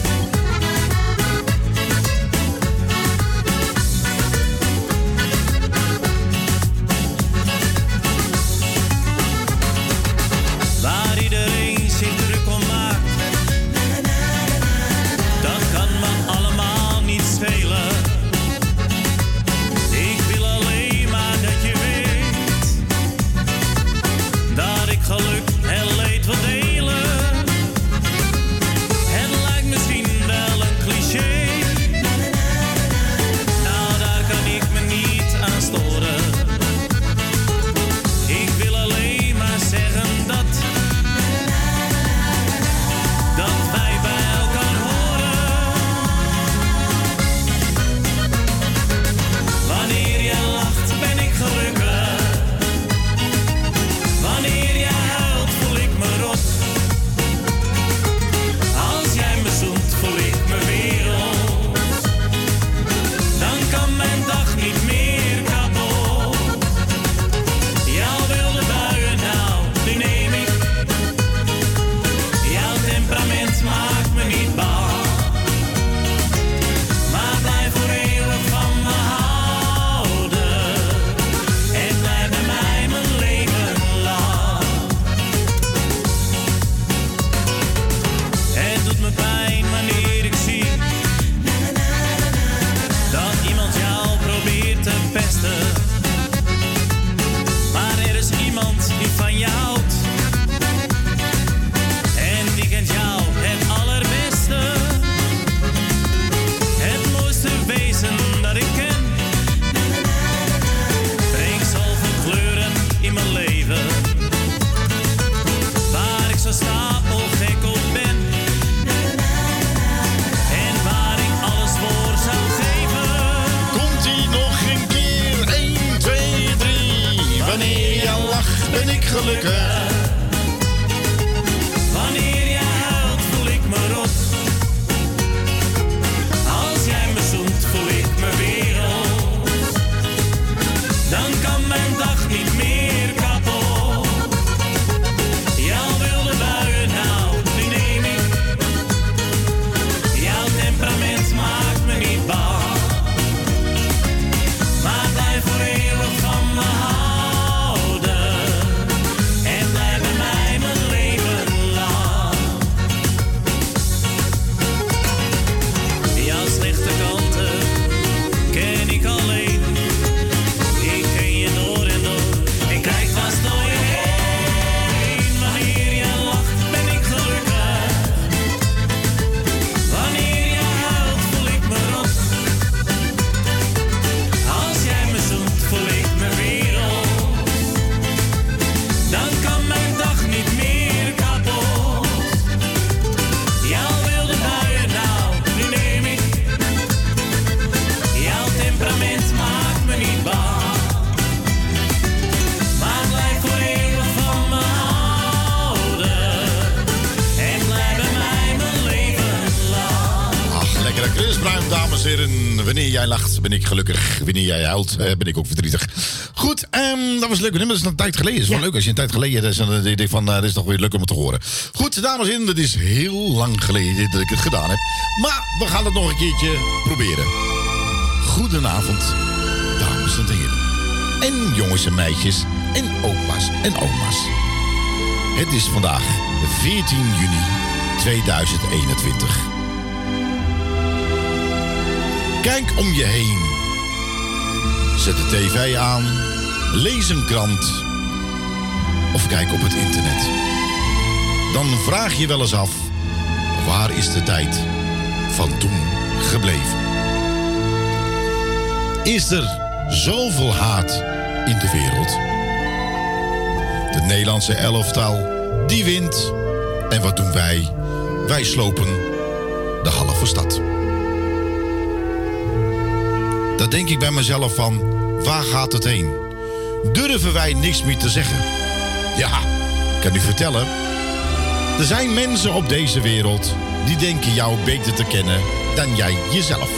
Gelukkig. Wanneer jij huilt, eh, ben ik ook verdrietig. Goed, ehm, dat was leuk. Dat is een tijd geleden. Het is wel leuk als je een tijd geleden... Is dan denk ik van, eh, dat is toch weer leuk om het te horen. Goed, dames en heren. Dat is heel lang geleden dat ik het gedaan heb. Maar we gaan het nog een keertje proberen. Goedenavond, dames en heren. En jongens en meisjes. En opa's en oma's. Het is vandaag 14 juni 2021. Kijk om je heen. Zet de tv aan. Lees een krant. Of kijk op het internet. Dan vraag je wel eens af: waar is de tijd van toen gebleven? Is er zoveel haat in de wereld? De Nederlandse elftal, die wint. En wat doen wij? Wij slopen de halve stad. Dan denk ik bij mezelf van, waar gaat het heen? Durven wij niks meer te zeggen? Ja, ik kan u vertellen. Er zijn mensen op deze wereld die denken jou beter te kennen dan jij jezelf.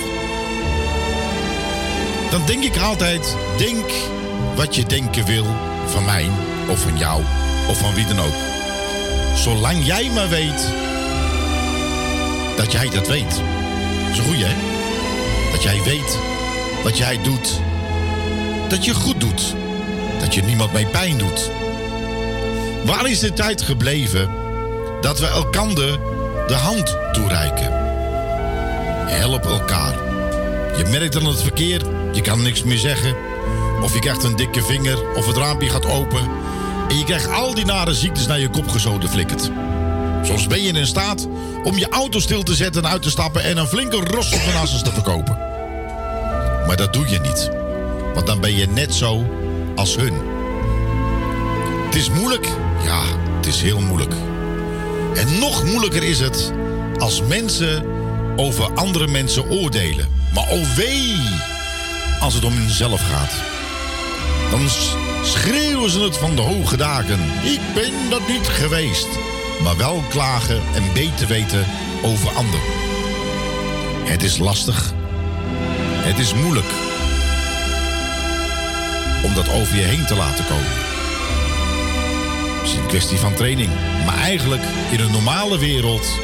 Dan denk ik altijd, denk wat je denken wil van mij of van jou of van wie dan ook. Zolang jij maar weet dat jij dat weet. Dat is hè? Dat jij weet wat jij doet. Dat je goed doet. Dat je niemand mee pijn doet. Waar is de tijd gebleven dat we elkander de hand toereiken? Help elkaar. Je merkt dan het verkeer, je kan niks meer zeggen. Of je krijgt een dikke vinger, of het raampje gaat open. En je krijgt al die nare ziektes naar je kop gezoden flikkert. Soms ben je in staat om je auto stil te zetten en uit te stappen en een flinke ros op de nassers te verkopen. Maar dat doe je niet. Want dan ben je net zo als hun. Het is moeilijk. Ja, het is heel moeilijk. En nog moeilijker is het als mensen over andere mensen oordelen. Maar oh wee, als het om hunzelf gaat. Dan schreeuwen ze het van de hoge daken. Ik ben dat niet geweest. Maar wel klagen en beter weten over anderen. Het is lastig. Het is moeilijk. Om dat over je heen te laten komen. Het is een kwestie van training. Maar eigenlijk in een normale wereld,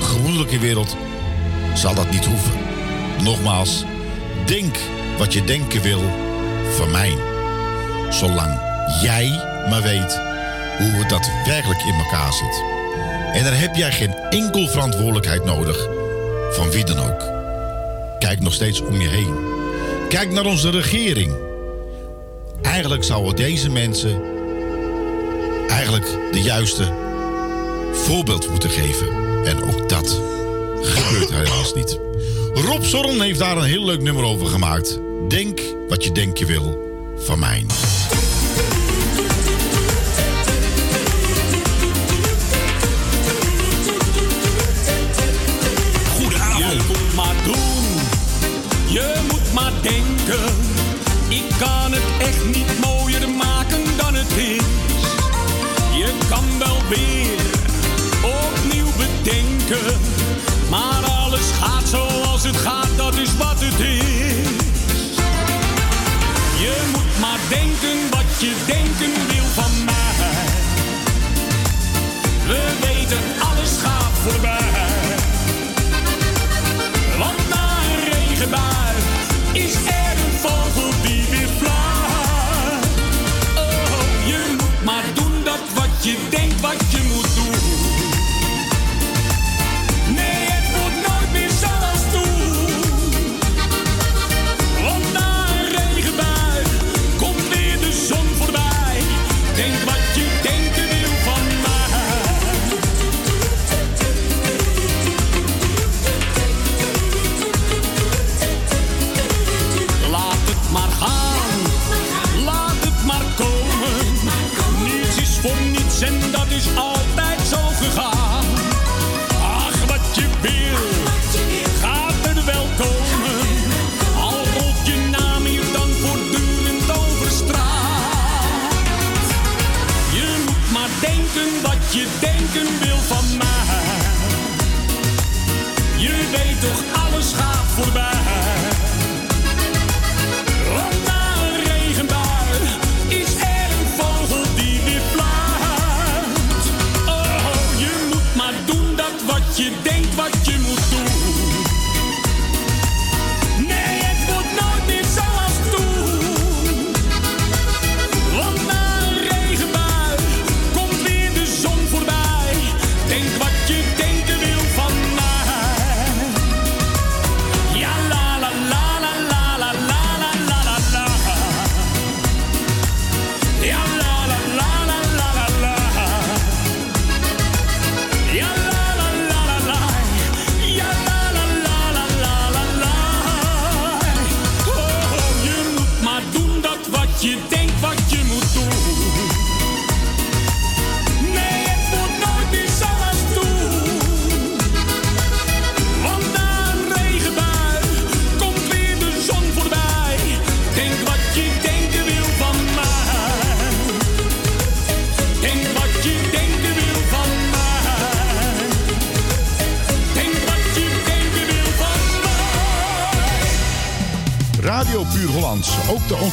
gemoedelijke wereld, zal dat niet hoeven. Nogmaals, denk wat je denken wil van mij. Zolang jij maar weet hoe het daadwerkelijk in elkaar zit. En daar heb jij geen enkel verantwoordelijkheid nodig van wie dan ook. Kijk nog steeds om je heen. Kijk naar onze regering. Eigenlijk zouden deze mensen eigenlijk de juiste voorbeeld moeten geven. En ook dat gebeurt helaas niet. Rob Zorn heeft daar een heel leuk nummer over gemaakt. Denk wat je denken wil van mij. Je moet maar doen, je moet maar denken. Ik kan het echt niet mooier maken dan het is. Je kan wel weer opnieuw bedenken. Maar alles gaat zoals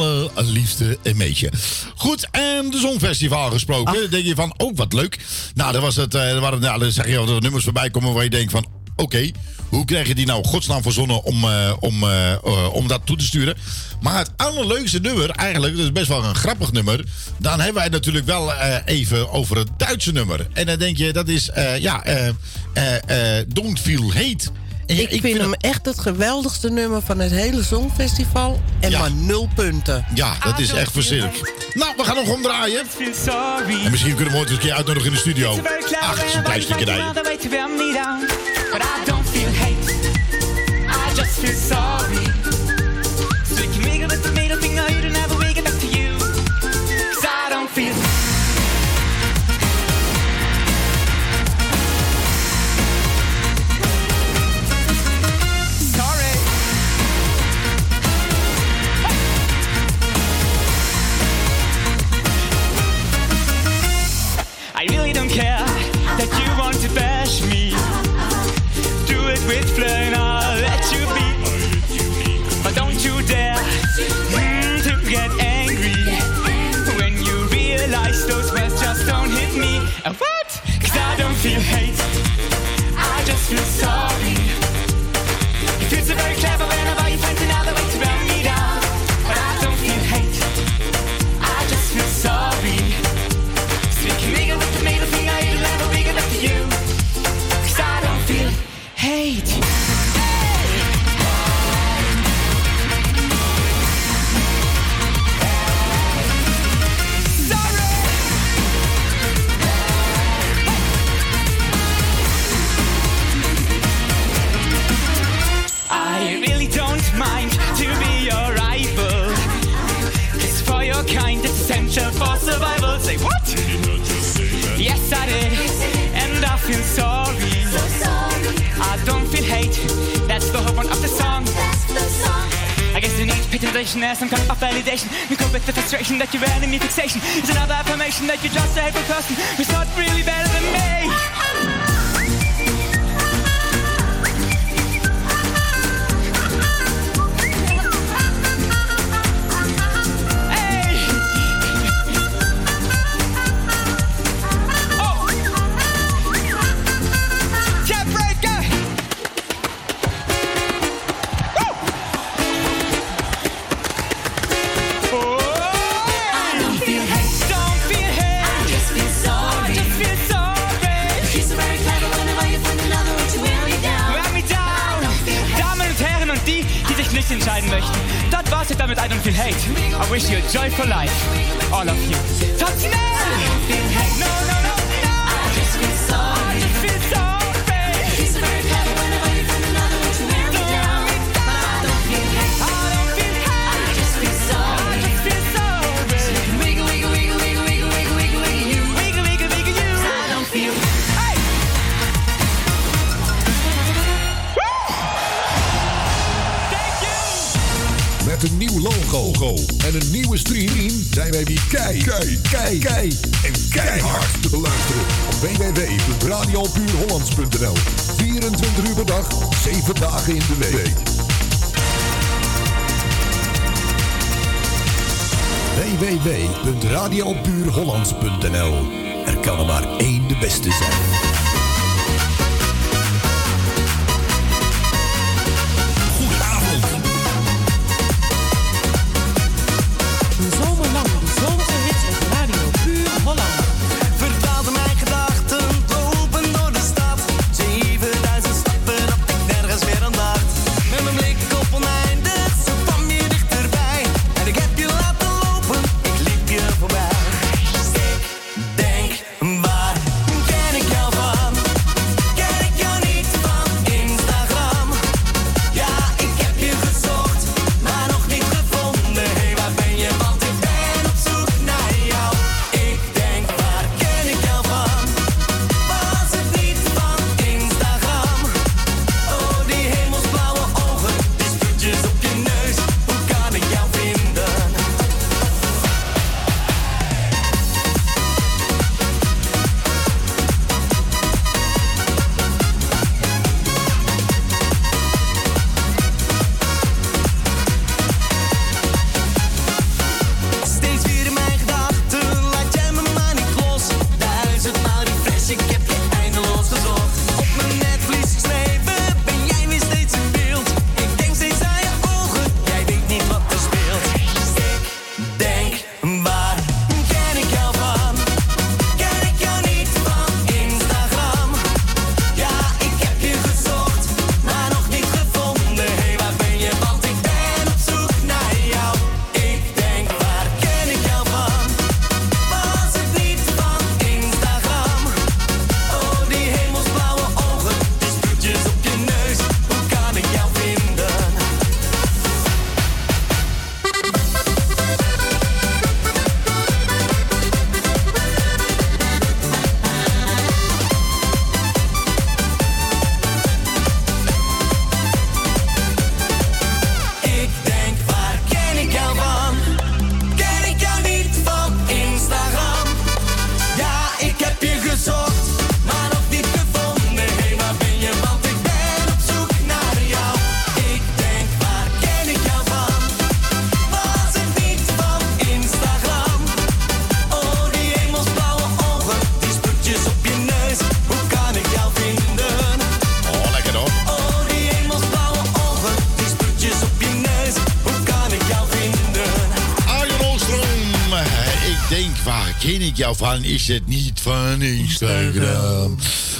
allerliefste meisje. Goed, en de Zonfestival gesproken. Dan denk je van, ook oh, wat leuk. Nou, dat was het, eh, er waren, nou, dan zeg je dat er nummers voorbij komen waar je denkt van... Oké, hoe krijg je die nou godsnaam verzonnen om, eh, om, eh, om dat toe te sturen? Maar het allerleukste nummer, eigenlijk, dat is best wel een grappig nummer. Dan hebben wij natuurlijk wel even over het Duitse nummer. En dan denk je, dat is, ja, Don't Feel Hate. Ik, vind hem echt het geweldigste nummer van het hele Songfestival. En maar nul punten. Ja, dat is echt verschrikkelijk. Nou, we gaan nog omdraaien. En misschien kunnen we ooit eens een keer uitnodigen in de studio. Ach, zo'n klein stukje Validation, There's some kind of validation. You cope with the frustration that your enemy fixation. Is another affirmation that you're just a hateful person. Who's not really better than me. Vandaag in de week. www.radiopuurhollands.nl Er kan er maar één de beste zijn. van is het niet van Instagram.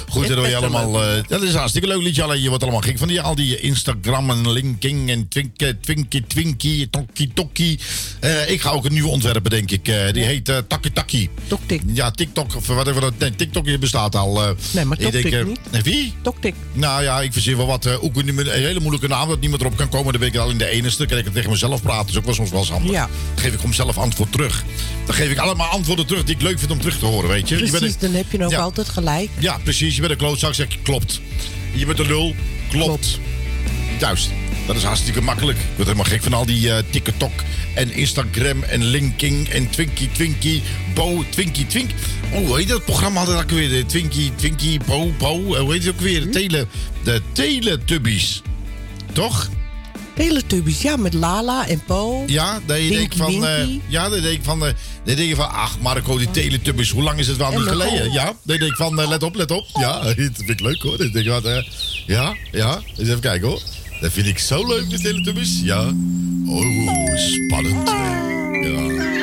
Goed, dat je allemaal. Eh, dat is hartstikke leuk liedje. Alleen je wordt allemaal gek van die, al die Instagram en linking en twinkie, twinkie, twinkie, tokkie, tokkie. Eh, ik ga ook een nieuw ontwerpen, denk ik. Eh, die heet uh, Takkie Takkie. Toktik. Ja, TikTok of whatever. Dat, nee, TikTok bestaat al. nee, maar TikTok niet. Wie? Toktik. Nou ja, ik verzin wel wat. ook een, hele moeilijke naam dat niemand erop kan komen. Dan ben ik al in de ene Dan kan ik het tegen mezelf praten. is ook wel soms wel eens handig. Ja. Dan geef ik hem zelf antwoord terug. Dan geef ik allemaal antwoorden terug die ik leuk vind om terug te horen, weet je. Precies, dan heb je ook altijd gelijk. Ja, precies. Je bent een klootzak, zeg klopt. Je bent een lul, klopt. Juist. Dat is hartstikke makkelijk. Ik word helemaal gek van al die eh, TikTok en Instagram en Linking en Twinkie Twinkie, Bo, Twinkie Twink. Oh, hoe heet dat programma hadden ook weer? De Twinkie Twinkie, Bo, Bo. Eh, hoe heet het ook weer? De, tele, de Teletubbies. Toch? Teletubbies, ja, met Lala en Po. Ja, dat denk eh, ik van. Ja, dat je ik van. Uh, dan denk je van, ach Marco, die Teletubbies, hoe lang is het wel nog geleden? Ja, dan denk ik van, eh, let op, let op. Ja, [LAUGHS] dat vind ik leuk hoor. Dan denk ik eh, ja, ja, eens even kijken hoor. Dat vind ik zo leuk, de Teletubbies. Ja. Oh, spannend. Ja.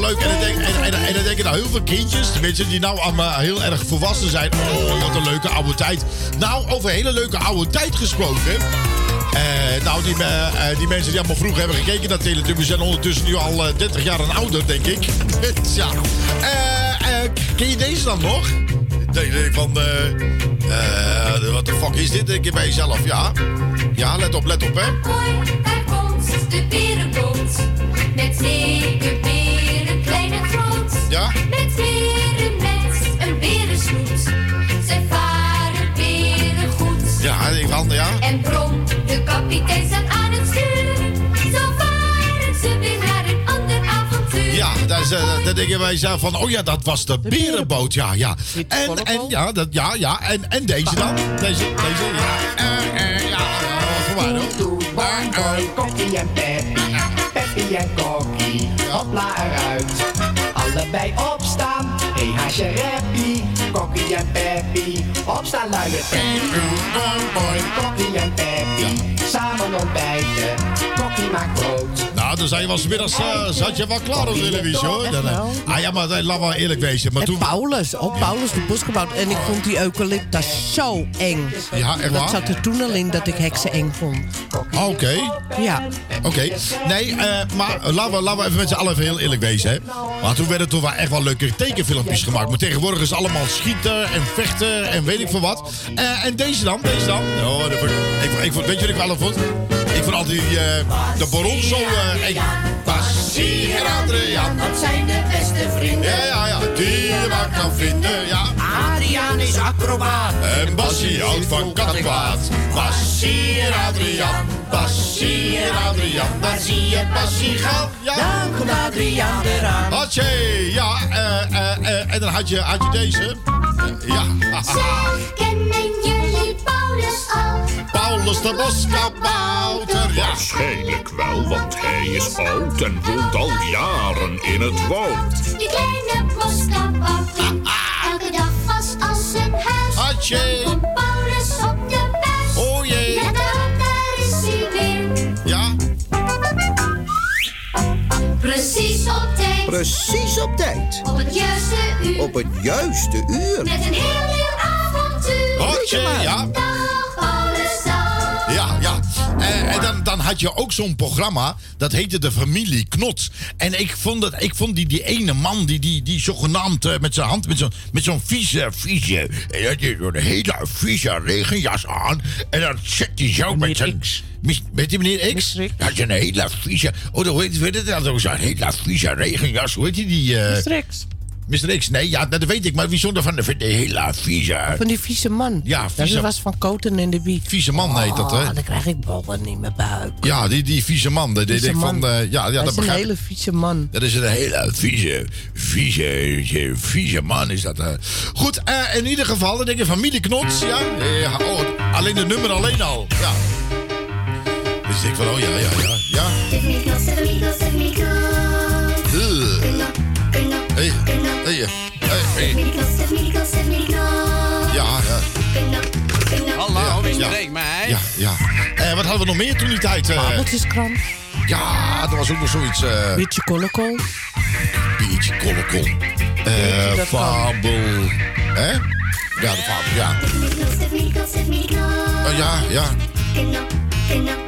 Leuk. En dan denk, en, en, denken nou heel veel kindjes, tenminste die nou allemaal heel erg volwassen zijn. Oh, wat een leuke oude tijd. Nou, over hele leuke oude tijd gesproken. Eh, nou, die, eh, eh, die mensen die allemaal vroeger hebben gekeken naar Teletubbies zijn ondertussen nu al eh, 30 jaar en ouder, denk ik. [LAUGHS] ja. Eh, eh, ken je deze dan nog? Nee, van, eh, eh, wat de fuck is dit? Denk je bij jezelf, ja. Ja, let op, let op, hè. Daar komt de berenboot. Met Ja? Met beren, met een berensnoet. Zij varen beren goed. Ja, ik van, ja. En Brom, de kapitein, staat aan het stuur. Zo varen ze weer naar een ander avontuur. Ja, daar, is, eh, daar denken wij zelf van, oh ja, dat was de berenboot, ja, ja. En, en, ja, dat, ja, ja, en, en deze dan? Deze, deze, ja. Eh, ja, mij hoor. Eh. Kokkie en Peppy, Peppy en Kokkie, hopla eruit. Allebei opstaan, hey, haasje reppie. Kokkie en Peppy, opstaan luide Kokkie en Peppy, samen ontbijten. Kokkie maakt brood. Nou, dan zijn je wel 's middags, eh, zat je wel klaar op televisie, hoor. Dan, ah ja, maar laat maar eerlijk wezen. Maar En toen... Paulus, oh Paulus de bosgebouwd. En ik vond die eucalyptus zo eng. Ja, echt waar? Dat zat er toen al in dat ik heksen eng vond. Oké. Ja. Oké. Nee, eh, maar laten we, laten we even met z'n allen even heel eerlijk wezen, hè. Maar toen werden toch wel echt wel leuke tekenfilmpjes gemaakt. Maar tegenwoordig is het allemaal schieten en vechten en weet ik veel wat. Eh, en deze dan, deze dan. Oh, dat vond ik, ik, vond- ik weet je wat ik wel vond? Ik vond altijd die, eh, de baron zo eh, eng. Bassie en Adriaan. Dat zijn de beste vrienden. Ja, ja, ja. Die je maar kan vinden, ja. Adriaan is acrobaat. En Bassie houdt van kattenkwaad. Bassie en Adriaan. Bassie en Adriaan. Daar zie je Bassie gaan. Ja. Dan komt Adriaan eraan. Hatje, ja. eh, eh, eh, en dan had je, had je deze. Ja. Zeg, kennen jullie Paulus al? Paulus de boskabouter. Ja. Waarschijnlijk wel, want hij is oud en woont al jaren in het woud. Die kleine boskabouter. Elke dag was als een huis. Hatje. Komt Paulus op de buis. Oh jee. Let op, daar is hij weer. Ja. Precies op tijd. Precies op tijd. Op het juiste uur. Op het juiste uur. Met een heel nieuw avontuur. Ja. Dag, dag. Ja, Eh, en dan, dan had je ook zo'n programma, dat heette De Familie Knots. En ik vond, dat, ik vond die, die ene man, die, die, die zogenaamd eh, met zijn hand, met zo'n met zo'n vieze, vieze, en dat is zo'n hele vieze regenjas aan. En dan zet hij zo met zijn... Weet je meneer X? Ja, zo'n hele vieze... Oh, dat weet, weet het dat hele vieze regenjas. Hoe heet die? die eh, Mr. X. Mr. X, nee, ja, dat weet ik. Maar wie zonder van de, de hele vieze... Van die vieze man. Ja, vieze- Dat was van Koten en de Wiet. Vieze man heet dat, hè? Oh, dan krijg ik bollen in mijn buik. Ja, die, die vieze man. Die, die denk van, man. eh, ja, ja, dat dat is een begrijp hele vieze man. Dat is een hele vieze, vieze, vieze man is dat. Goed, eh, in ieder geval, dan denk je familie Knots, ja. oh, alleen de nummer alleen al, ja. Dus ik denk van, oh ja, ja, ja, ja. Hey, hey, hey, hey. Ja, ja. Hallo, wie ja. spreekt mij? Ja, ja. Eh, wat hadden we nog meer toen die tijd? eh? Fabeltjeskrant. Ja, er was ook nog zoiets. eh Beetje kolokol. Beetje kolokol. Eh dat van? fabel. Hè? Ja, de fabel, ja. Oh, ja, ja. Ja.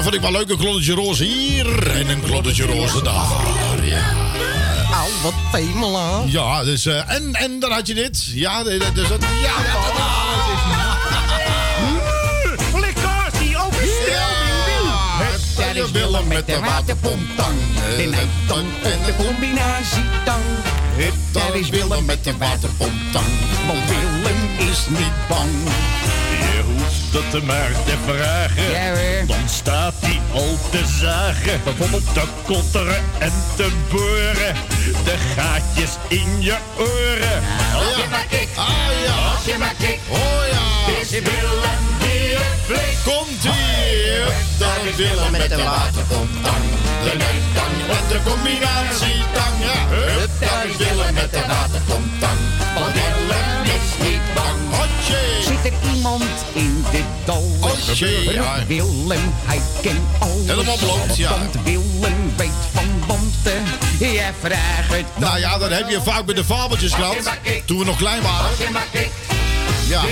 Nou, dan vond ik wel leuk. Een kloddetje roze hier en een kloddetje roze daar. Ja. Au, wat femela. Ja, dus, eh, en, en dan had je dit. Ja, dus dat, ja, Dat is Willem met de waterpomptang. tang en de combinatietang. Dat is Willem met de waterpomptang. Want Willem is niet bang. Je hoeft het maar te vragen. Dan staat hij al te zagen. Bijvoorbeeld te kotteren en te boren. De gaatjes in je oren. Als je maar kikt, Ah ja. als je maar kikt. Oh ja. Is Willem die het flikt. Komt ie. Dat is Willem met de waterpomptang. De nettang en de combinatietang. Ja. Hup, dat is Willem met de waterpomptang. Want Willem is niet bang. Zit er iemand in dit dal? Hotje, ja. Willem, hij kent alles. Helemaal bloot, ja. Want Willem weet van bonte. Jij vraagt het Nou ja, dan heb je vaak bij de fabeltjeskrant. Toen we nog klein waren. Ja.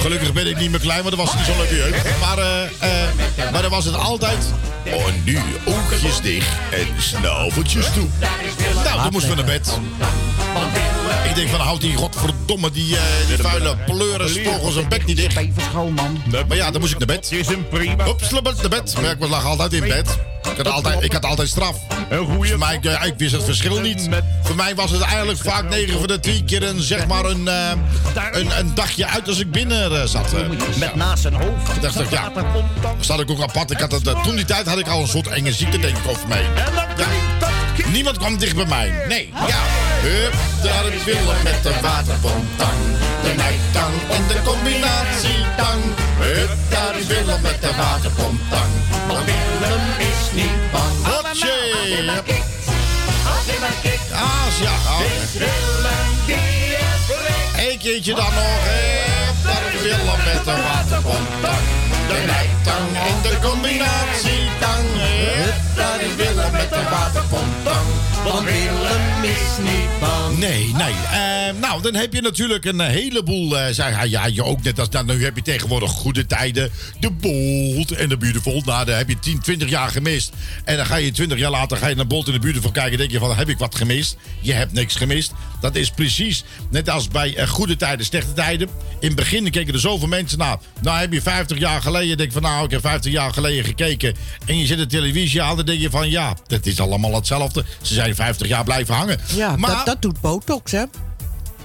Gelukkig ben ik niet meer klein, want dat was niet zo'n leuke jeugd. Maar, eh, eh, maar dan was het altijd... Oh, nu oogjes dicht en snauweltjes toe. Nou, toen moesten we naar bed. Ik denk van, houdt die godverdomme, die, eh, die vuile pleuren spogel zijn bek niet dicht. Maar ja, dan moest ik naar bed. Is een prima. Hups, naar bed. Maar ik lag altijd in bed. Ik had altijd, ik had altijd straf. Een goeie Voor mij, eh, ik wist het verschil niet. Voor mij was het eigenlijk vaak 9 van de 10 keer een, zeg maar een, eh, een, een dagje uit als ik binnen zat. Met naast zijn hoofd. Ik dacht, ik, ja, zat ik ook apart. Ik had het, toen die tijd had ik al een soort enge ziekte, denk ik, over mij. Ja. Niemand kwam dicht bij mij. Nee, ja. Hup, daar is Willem met de waterpomptang. De nijtang en de combinatietang. Hup, daar is Willem met de waterpomptang. Want Willem is niet bang. Hotje. Als je maar kikt, Ah, ja. Eén keertje dan nog. Hup, daar is Willem met de waterpomptang. De nijtang en de combinatietang. Hup, daar is Willem met de waterpomptang. Want Willem is niet bang. Nee, nee. Eh, nou, dan heb je natuurlijk een heleboel. eh zei hij, ja, je ook net als. Nou, nu heb je tegenwoordig goede tijden. De Bold en de Beautiful. Nou, daar heb je 10, 20 jaar gemist. En dan ga je 20 jaar later ga je naar Bold en de Beautiful kijken. En denk je van, heb ik wat gemist? Je hebt niks gemist. Dat is precies net als bij eh, goede tijden, slechte tijden. In het begin keken er zoveel mensen naar. Nou, heb je 50 jaar geleden. Denk van, nou, ik heb 50 jaar geleden gekeken. En je zet de televisie aan. Dan denk je van, ja, dat is allemaal hetzelfde. Ze zijn 50 jaar blijven hangen. Ja, maar, dat, dat doet Botox, hè?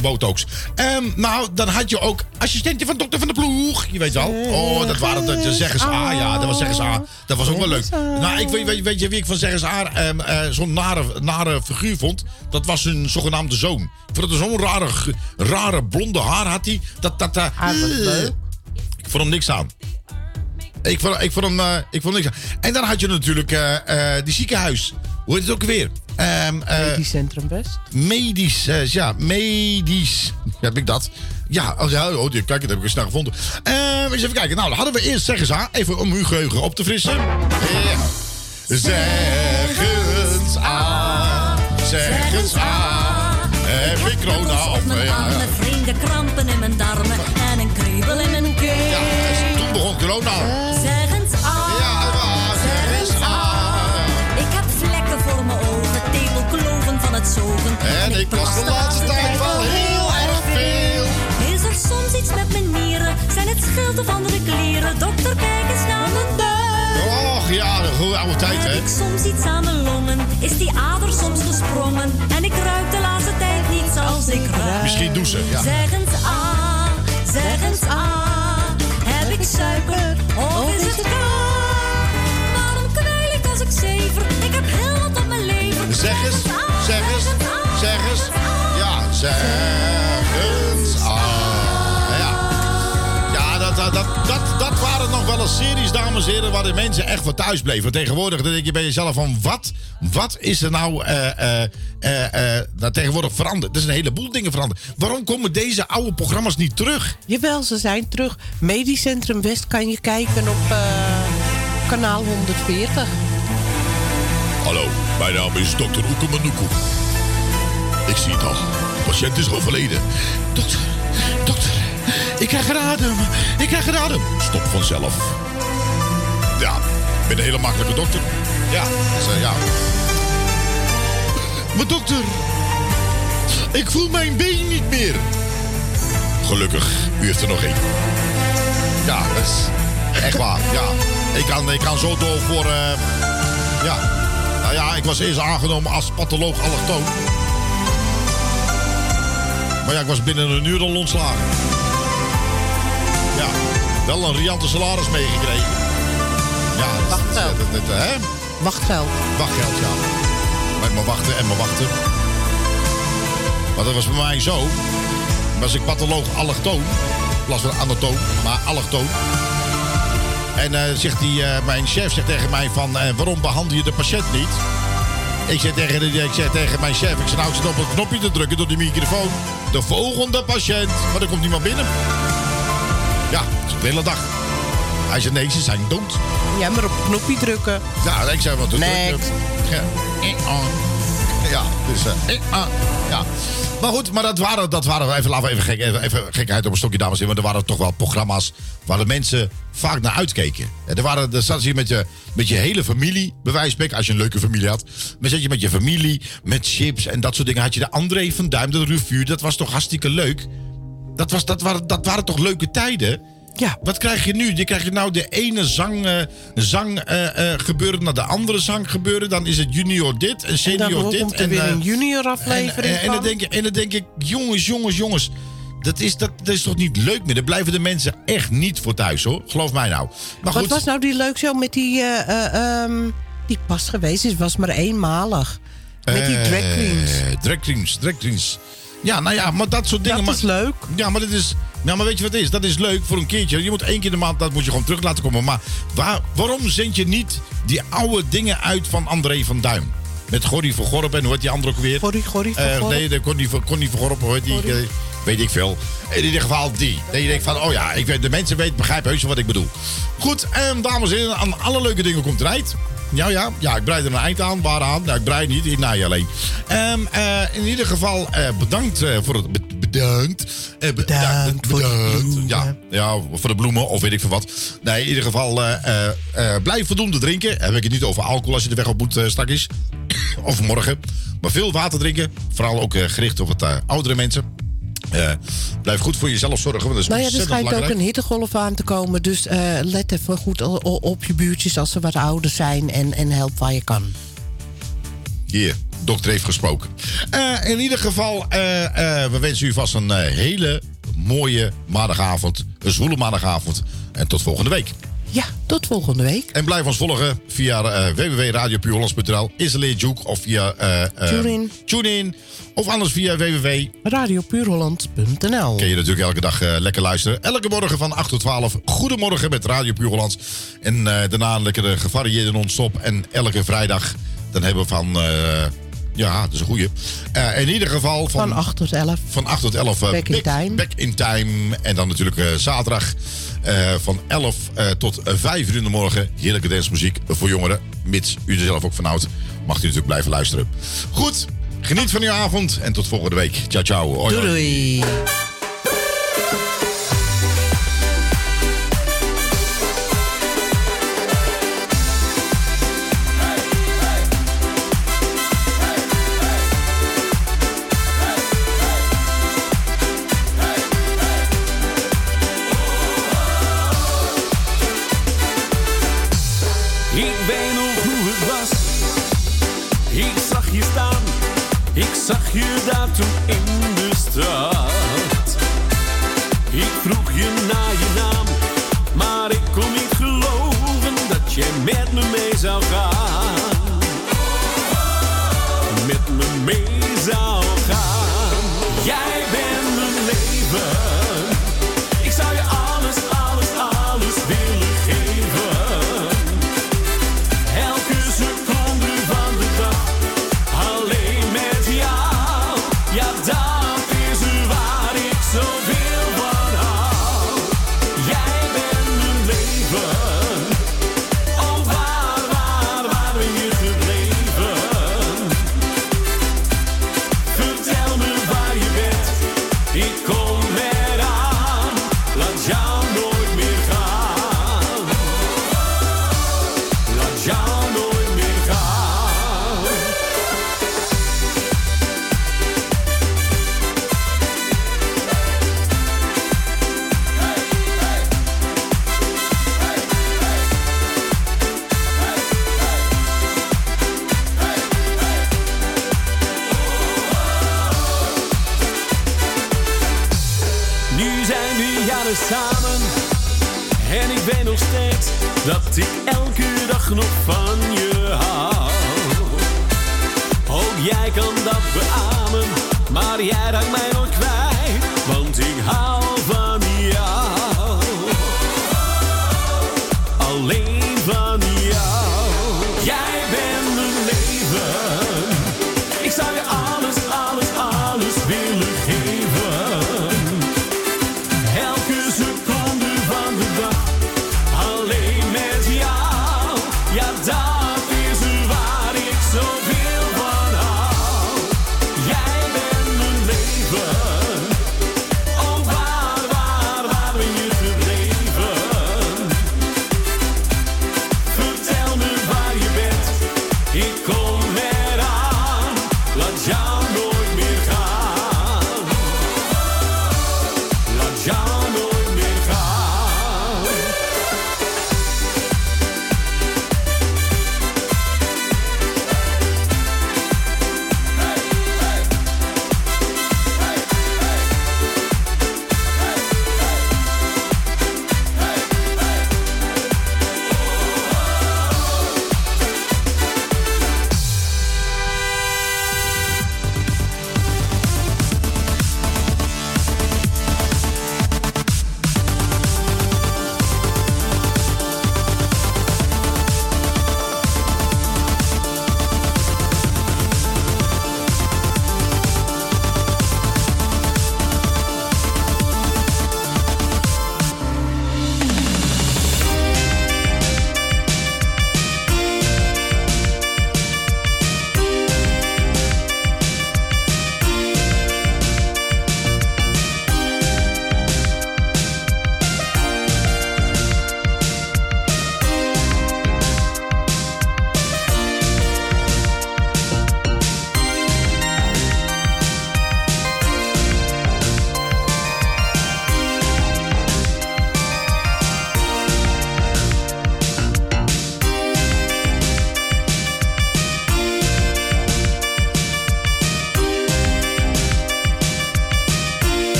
Botox. Ehm, nou, dan had je ook assistenten van dokter van de ploeg. Je weet wel. Oh, dat waren de, de A. Ja, dat was zeggers A. Dat was ook wel leuk. Nou, ik weet, weet, je wie ik van A ehm, eh, zo'n nare, nare figuur vond? Dat was een zogenaamde zoon. Ik vond het zo'n rare, rare blonde haar had hij. Dat, dat, eh, ik vond hem niks aan. Ik vond, ik vond hem eh, ik vond niks aan. En dan had je natuurlijk die ziekenhuis. Hoe heet het ook weer? Ehm, eh, Medisch Centrum West. Medisch, eh, ja, medisch. Heb ik dat? Ja, oh, ja oh, die- kijk, dat heb ik eens snel gevonden. Eh, eens even kijken. Nou, dan hadden we eerst zeggen ze aan, even om uw geheugen op te frissen. Ja. Zeg eens aan, zeg eens aan. Heb ik corona of ja, ja. Met vreemde krampen in mijn darmen en een kriebel in mijn keel. Toen begon corona. En ik was de laatste tijd wel heel erg veel. Is er soms iets met mijn nieren? Zijn het schild of andere kleren? Dokter, kijk eens naar mijn buik. Och ja, de goede oude tijd, hè. Heb ik soms iets aan mijn longen? Is die ader soms gesprongen? En ik ruik de laatste tijd niet zoals ik ruik. Misschien douchen, ja. Zeg eens aan, zeg eens aan. Heb ik suiker of is het koud? Waarom kwijl ik als ik zever? Ik heb heel wat op mijn leven. Zeg eens, zeg eens, zeg eens. Ja, zeg eens aan. Ja, ja dat, dat, dat, dat, dat waren nog wel alle series, dames en heren, waar de mensen echt voor thuis bleven. Tegenwoordig dan denk je bij jezelf van, wat, wat is er nou, eh, eh, eh, nou tegenwoordig veranderd? Er zijn een heleboel dingen veranderd. Waarom komen deze oude programma's niet terug? Jawel, ze zijn terug. Medisch Centrum West kan je kijken op kanaal 140. Hallo, mijn naam is dokter Oekemanuku. Ik zie het al. De patiënt is overleden. Dokter, dokter, ik krijg een adem. Ik krijg een adem. Stop vanzelf. Ja, ik ben een hele makkelijke dokter. Ja, dus, eh, ja. Maar dokter, ik voel mijn been niet meer. Gelukkig, u heeft er nog één. Ja, dat is echt waar. Ja, ik kan, ik kan zo door voor... eh, ja, nou ja, ik was eerst aangenomen als patholoog allochtoon. Maar ja, ik was binnen een uur al ontslagen. Ja, wel een riante salaris meegekregen. Ja, dat, dat, dat, hè? Wachtgeld. Wachtgeld, ja. Met maar wachten en maar wachten. Maar dat was bij mij zo. Was ik patholoog allochtoon. In plaats van anatoom, maar allochtoon. En eh, zegt die, eh, mijn chef zegt tegen mij van... eh, waarom behandel je de patiënt niet? Ik zeg, tegen ik zeg tegen mijn chef... Ik zeg, nou, ik zit op een knopje te drukken door die microfoon. De volgende patiënt. Maar er komt niemand binnen. Ja, dat is de hele dag. Hij zegt, nee, ze zijn dood. Ja, maar op het knopje drukken. Ja, ik zei, wat doet Next. Ja, ja, dus... ja. Maar goed, maar dat waren, dat waren even, laten we even, gek, even, even gekheid op een stokje, dames en heren. Maar er waren toch wel programma's waar de mensen vaak naar uitkeken. En er, waren, er zat je met je, met je hele familie, bij als je een leuke familie had. Dan zat je met je familie, met chips en dat soort dingen. Had je de André van Duim, de revue, dat was toch hartstikke leuk. Dat, was, dat, waren, dat waren toch leuke tijden? Ja. Wat krijg je nu? Je krijgt nou de ene zang, eh, zang eh, eh, gebeuren naar de andere zang gebeuren. Dan is het junior dit en En senior dan dit. komt er weer eh, een junior en, aflevering en, en, dan denk ik, en dan denk ik, jongens, jongens, jongens. Dat is, dat, dat is toch niet leuk meer? Daar blijven de mensen echt niet voor thuis, hoor. Geloof mij nou. Maar Wat was nou die leuk show met die, eh, eh, ehm, die pas geweest is? Was maar eenmalig. Met die drag queens. Drag queens, drag queens. Ja, nou ja, maar dat soort dingen. Dat is maar, leuk. Ja, maar dat is. Ja, maar weet je wat het is? Dat is leuk voor een keertje. Je moet één keer in de maand, dat moet je gewoon terug laten komen. Maar waar, waarom zend je niet die oude dingen uit van André van Duin? Met Gordy van Gorp en hoe heet die andere ook weer? Gordy, Gordy van Eh, Gorp. Nee, de Connie van, van Gorp, hoe heet die? eh, weet ik veel. In ieder geval die. Dat je denkt van, oh ja, ik weet, de mensen weten, begrijpen heus wat ik bedoel. Goed, en dames en heren, aan alle leuke dingen komt eruit. Ja, ja, ja, ik breid er een eind aan. Waaraan? Nou, ik breid niet, ik naai alleen. Ehm, eh, in ieder geval, bedankt voor het... be- bedankt. Eh, bedankt. voor de bedankt. Ja, ja, voor de bloemen of weet ik veel wat. Nee, in ieder geval, eh, eh, eh, blijf voldoende drinken. Heb ik het niet over alcohol als je de weg op moet eh, straks. [COUGHS] of morgen. Maar veel water drinken. Vooral ook gericht op het oudere mensen. Blijf goed voor jezelf zorgen, want dat is Nou ja, er schijnt ook een hittegolf aan te komen. Dus let even goed op je buurtjes als ze wat ouder zijn. En, en help waar je kan. Hier, dokter heeft gesproken. Eh, in ieder geval, eh, eh, we wensen u vast een hele mooie maandagavond. Een zwoele maandagavond. En tot volgende week. Ja, tot volgende week. En blijf ons volgen via uh, www.radiopuurhollands.nl. Juke of via... eh, TuneIn. TuneIn. Of anders via www. Radiopuurholland.nl Kun je natuurlijk elke dag lekker luisteren. Elke morgen van 8 tot 12. Goedemorgen met Radio Puur. En eh, daarna een lekkere gevarieerde non-stop. En elke vrijdag dan hebben we van... ja, dat is een goeie. Eh, in ieder geval van, Van 8 tot 11. van 8 tot 11. eh, Back in time. Back in time. En dan natuurlijk eh, zaterdag van 11 eh, tot eh, 5 uur in de morgen. Heerlijke dancemuziek voor jongeren. Mits u er zelf ook van houdt. Mag u natuurlijk blijven luisteren. Goed, geniet van uw avond. En tot volgende week. Ciao, ciao. Doei. Zag je daar in de straat. samen. En ik weet nog steeds dat ik elke dag nog van je hou. Ook jij kan dat beamen, maar jij raakt mij nooit kwijt.